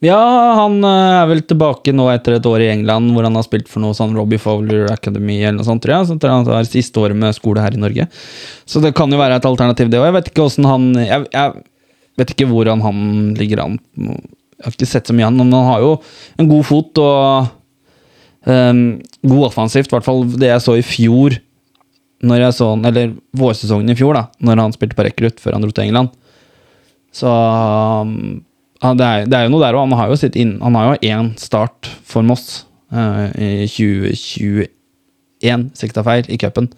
Ja, han er vel tilbake nå etter et år i England hvor han har spilt for noe sånn Robbie Fowler Academy eller noe sånt, tror jeg. Så han har siste året med skole her i Norge. Så det kan jo være et alternativ, det òg. Jeg vet ikke hvordan han jeg, jeg vet ikke hvordan han ligger an. Jeg har ikke sett så mye av han, men han har jo en god fot og um, god offensivt. I hvert fall det jeg så i fjor, når jeg så eller vårsesongen i fjor, da når han spilte på rekrutt før han dro til England. Så um, det, er, det er jo noe der, òg. han har jo sitt inn, han har jo én start for Moss uh, i 2021, sikta feil, i cupen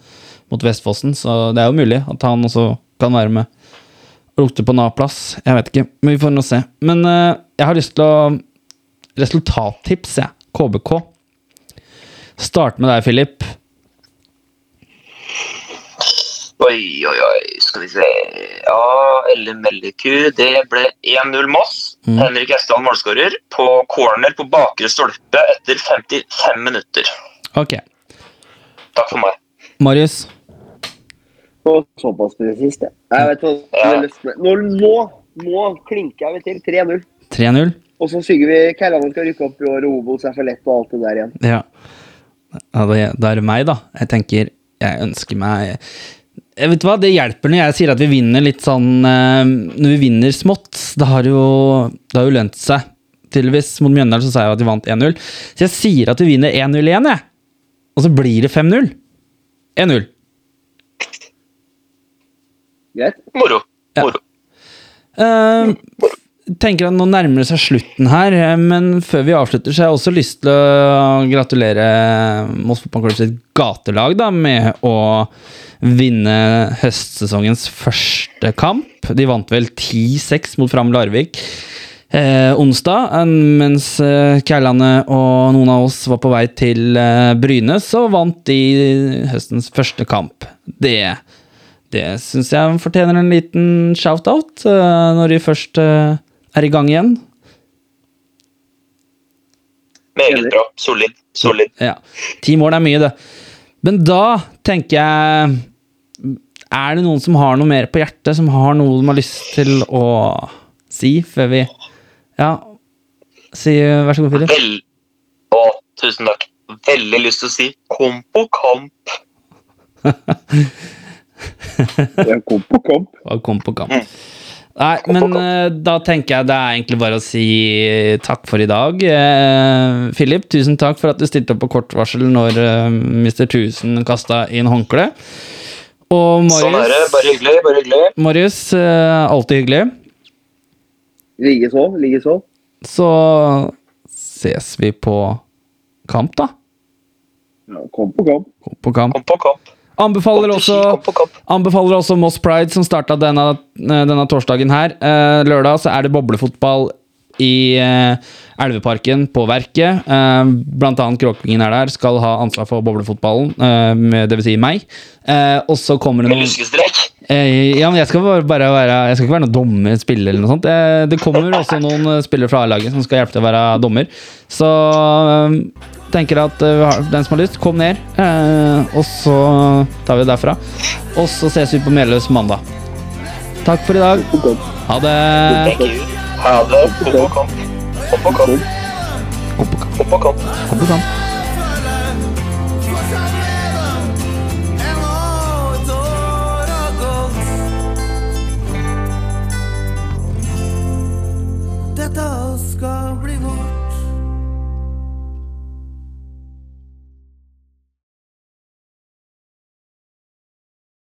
mot Vestfossen. Så det er jo mulig at han også kan være med og lukte på A-plass. Jeg vet ikke, men vi får nå se. Men eh, jeg har lyst til å Resultattips, jeg. KBK. Start med deg, Philip. Oi, oi, oi, skal vi se. Ja, Elle Melleku. Det ble 1-0 Moss. Mm. Henrik Hestland målskårer på corner på bakre stolpe etter 55 minutter. Ok. Takk for meg. Marius. Og såpass presist, det. Jeg vet hva Ja. har lyst Nå, nå, nå klinker vi til 3-0. 3-0. Og så synger vi Kærlandet skal rykke opp i år, og Obos er for lett og alt det der igjen. Ja. ja da, det er det meg, da. Jeg tenker Jeg ønsker meg jeg vet hva, Det hjelper når jeg sier at vi vinner litt sånn eh, Når vi vinner smått. Det har jo, det har jo lønt seg. Tydeligvis mot Mjøndalen så sa jeg at vi vant 1-0. Så jeg sier at vi vinner 1-0 igjen, jeg. Og så blir det 5-0. 1-0. Greit? Moro. Ja. Moro. Tenker at Nå nærmer det seg slutten her, eh, men før vi avslutter, så har jeg også lyst til å gratulere Moss Fotballklubb sitt gatelag da, med å vinne høstsesongens første kamp. De vant vel 10-6 mot Fram Larvik eh, onsdag, en- mens eh, Kjærlandet og noen av oss var på vei til eh, Bryne, så vant de høstens første kamp. Det det syns jeg fortjener en liten shout-out eh, når de først eh, er i gang igjen. Meget bra. Solid. Solid. Ja. Ti mål er mye, det. Men da tenker jeg Er det noen som har noe mer på hjertet, som har noe de har lyst til å si før vi Ja, si vær så god, Filip. Vel... Å, tusen takk. Veldig lyst til å si kom på kamp. Kom på kamp. Kom på kamp. Nei, men uh, da tenker jeg det er egentlig bare å si takk for i dag. Uh, Philip, tusen takk for at du stilte opp på kort varsel når uh, Mr. Tusen kasta inn håndkle. Og Sånn er det. Bare hyggelig. Bare hyggelig. Marius eh, alltid hyggelig. Likeså. Likeså. Så ses vi på kamp, da. Ja, kom på kamp. På kamp. Kom på kamp. Anbefaler også. Anbefaler også Moss Pride, som starta denne, eh, denne torsdagen her. Eh, lørdag så er det boblefotball i eh, Elveparken på Verket. Eh, blant annet Kråkvingen er der, skal ha ansvar for boblefotballen, eh, med- det vil si meg. Eh, og så kommer det noen. Eh, ja, men jeg skal bare, være Jeg skal ikke være noen dommer, spiller eller noe sånt. Eh, det kommer også noen eh, spillere fra A-laget som skal hjelpe til å være dommer. Så tenker tenker at den som har lyst, kom ned. og så tar vi det derfra. Og så ses vi på Meløs mandag. Takk for i dag. Ha det. Ha det. Kom på kamp. Kom på kamp. Kom på kamp. Kom på kamp.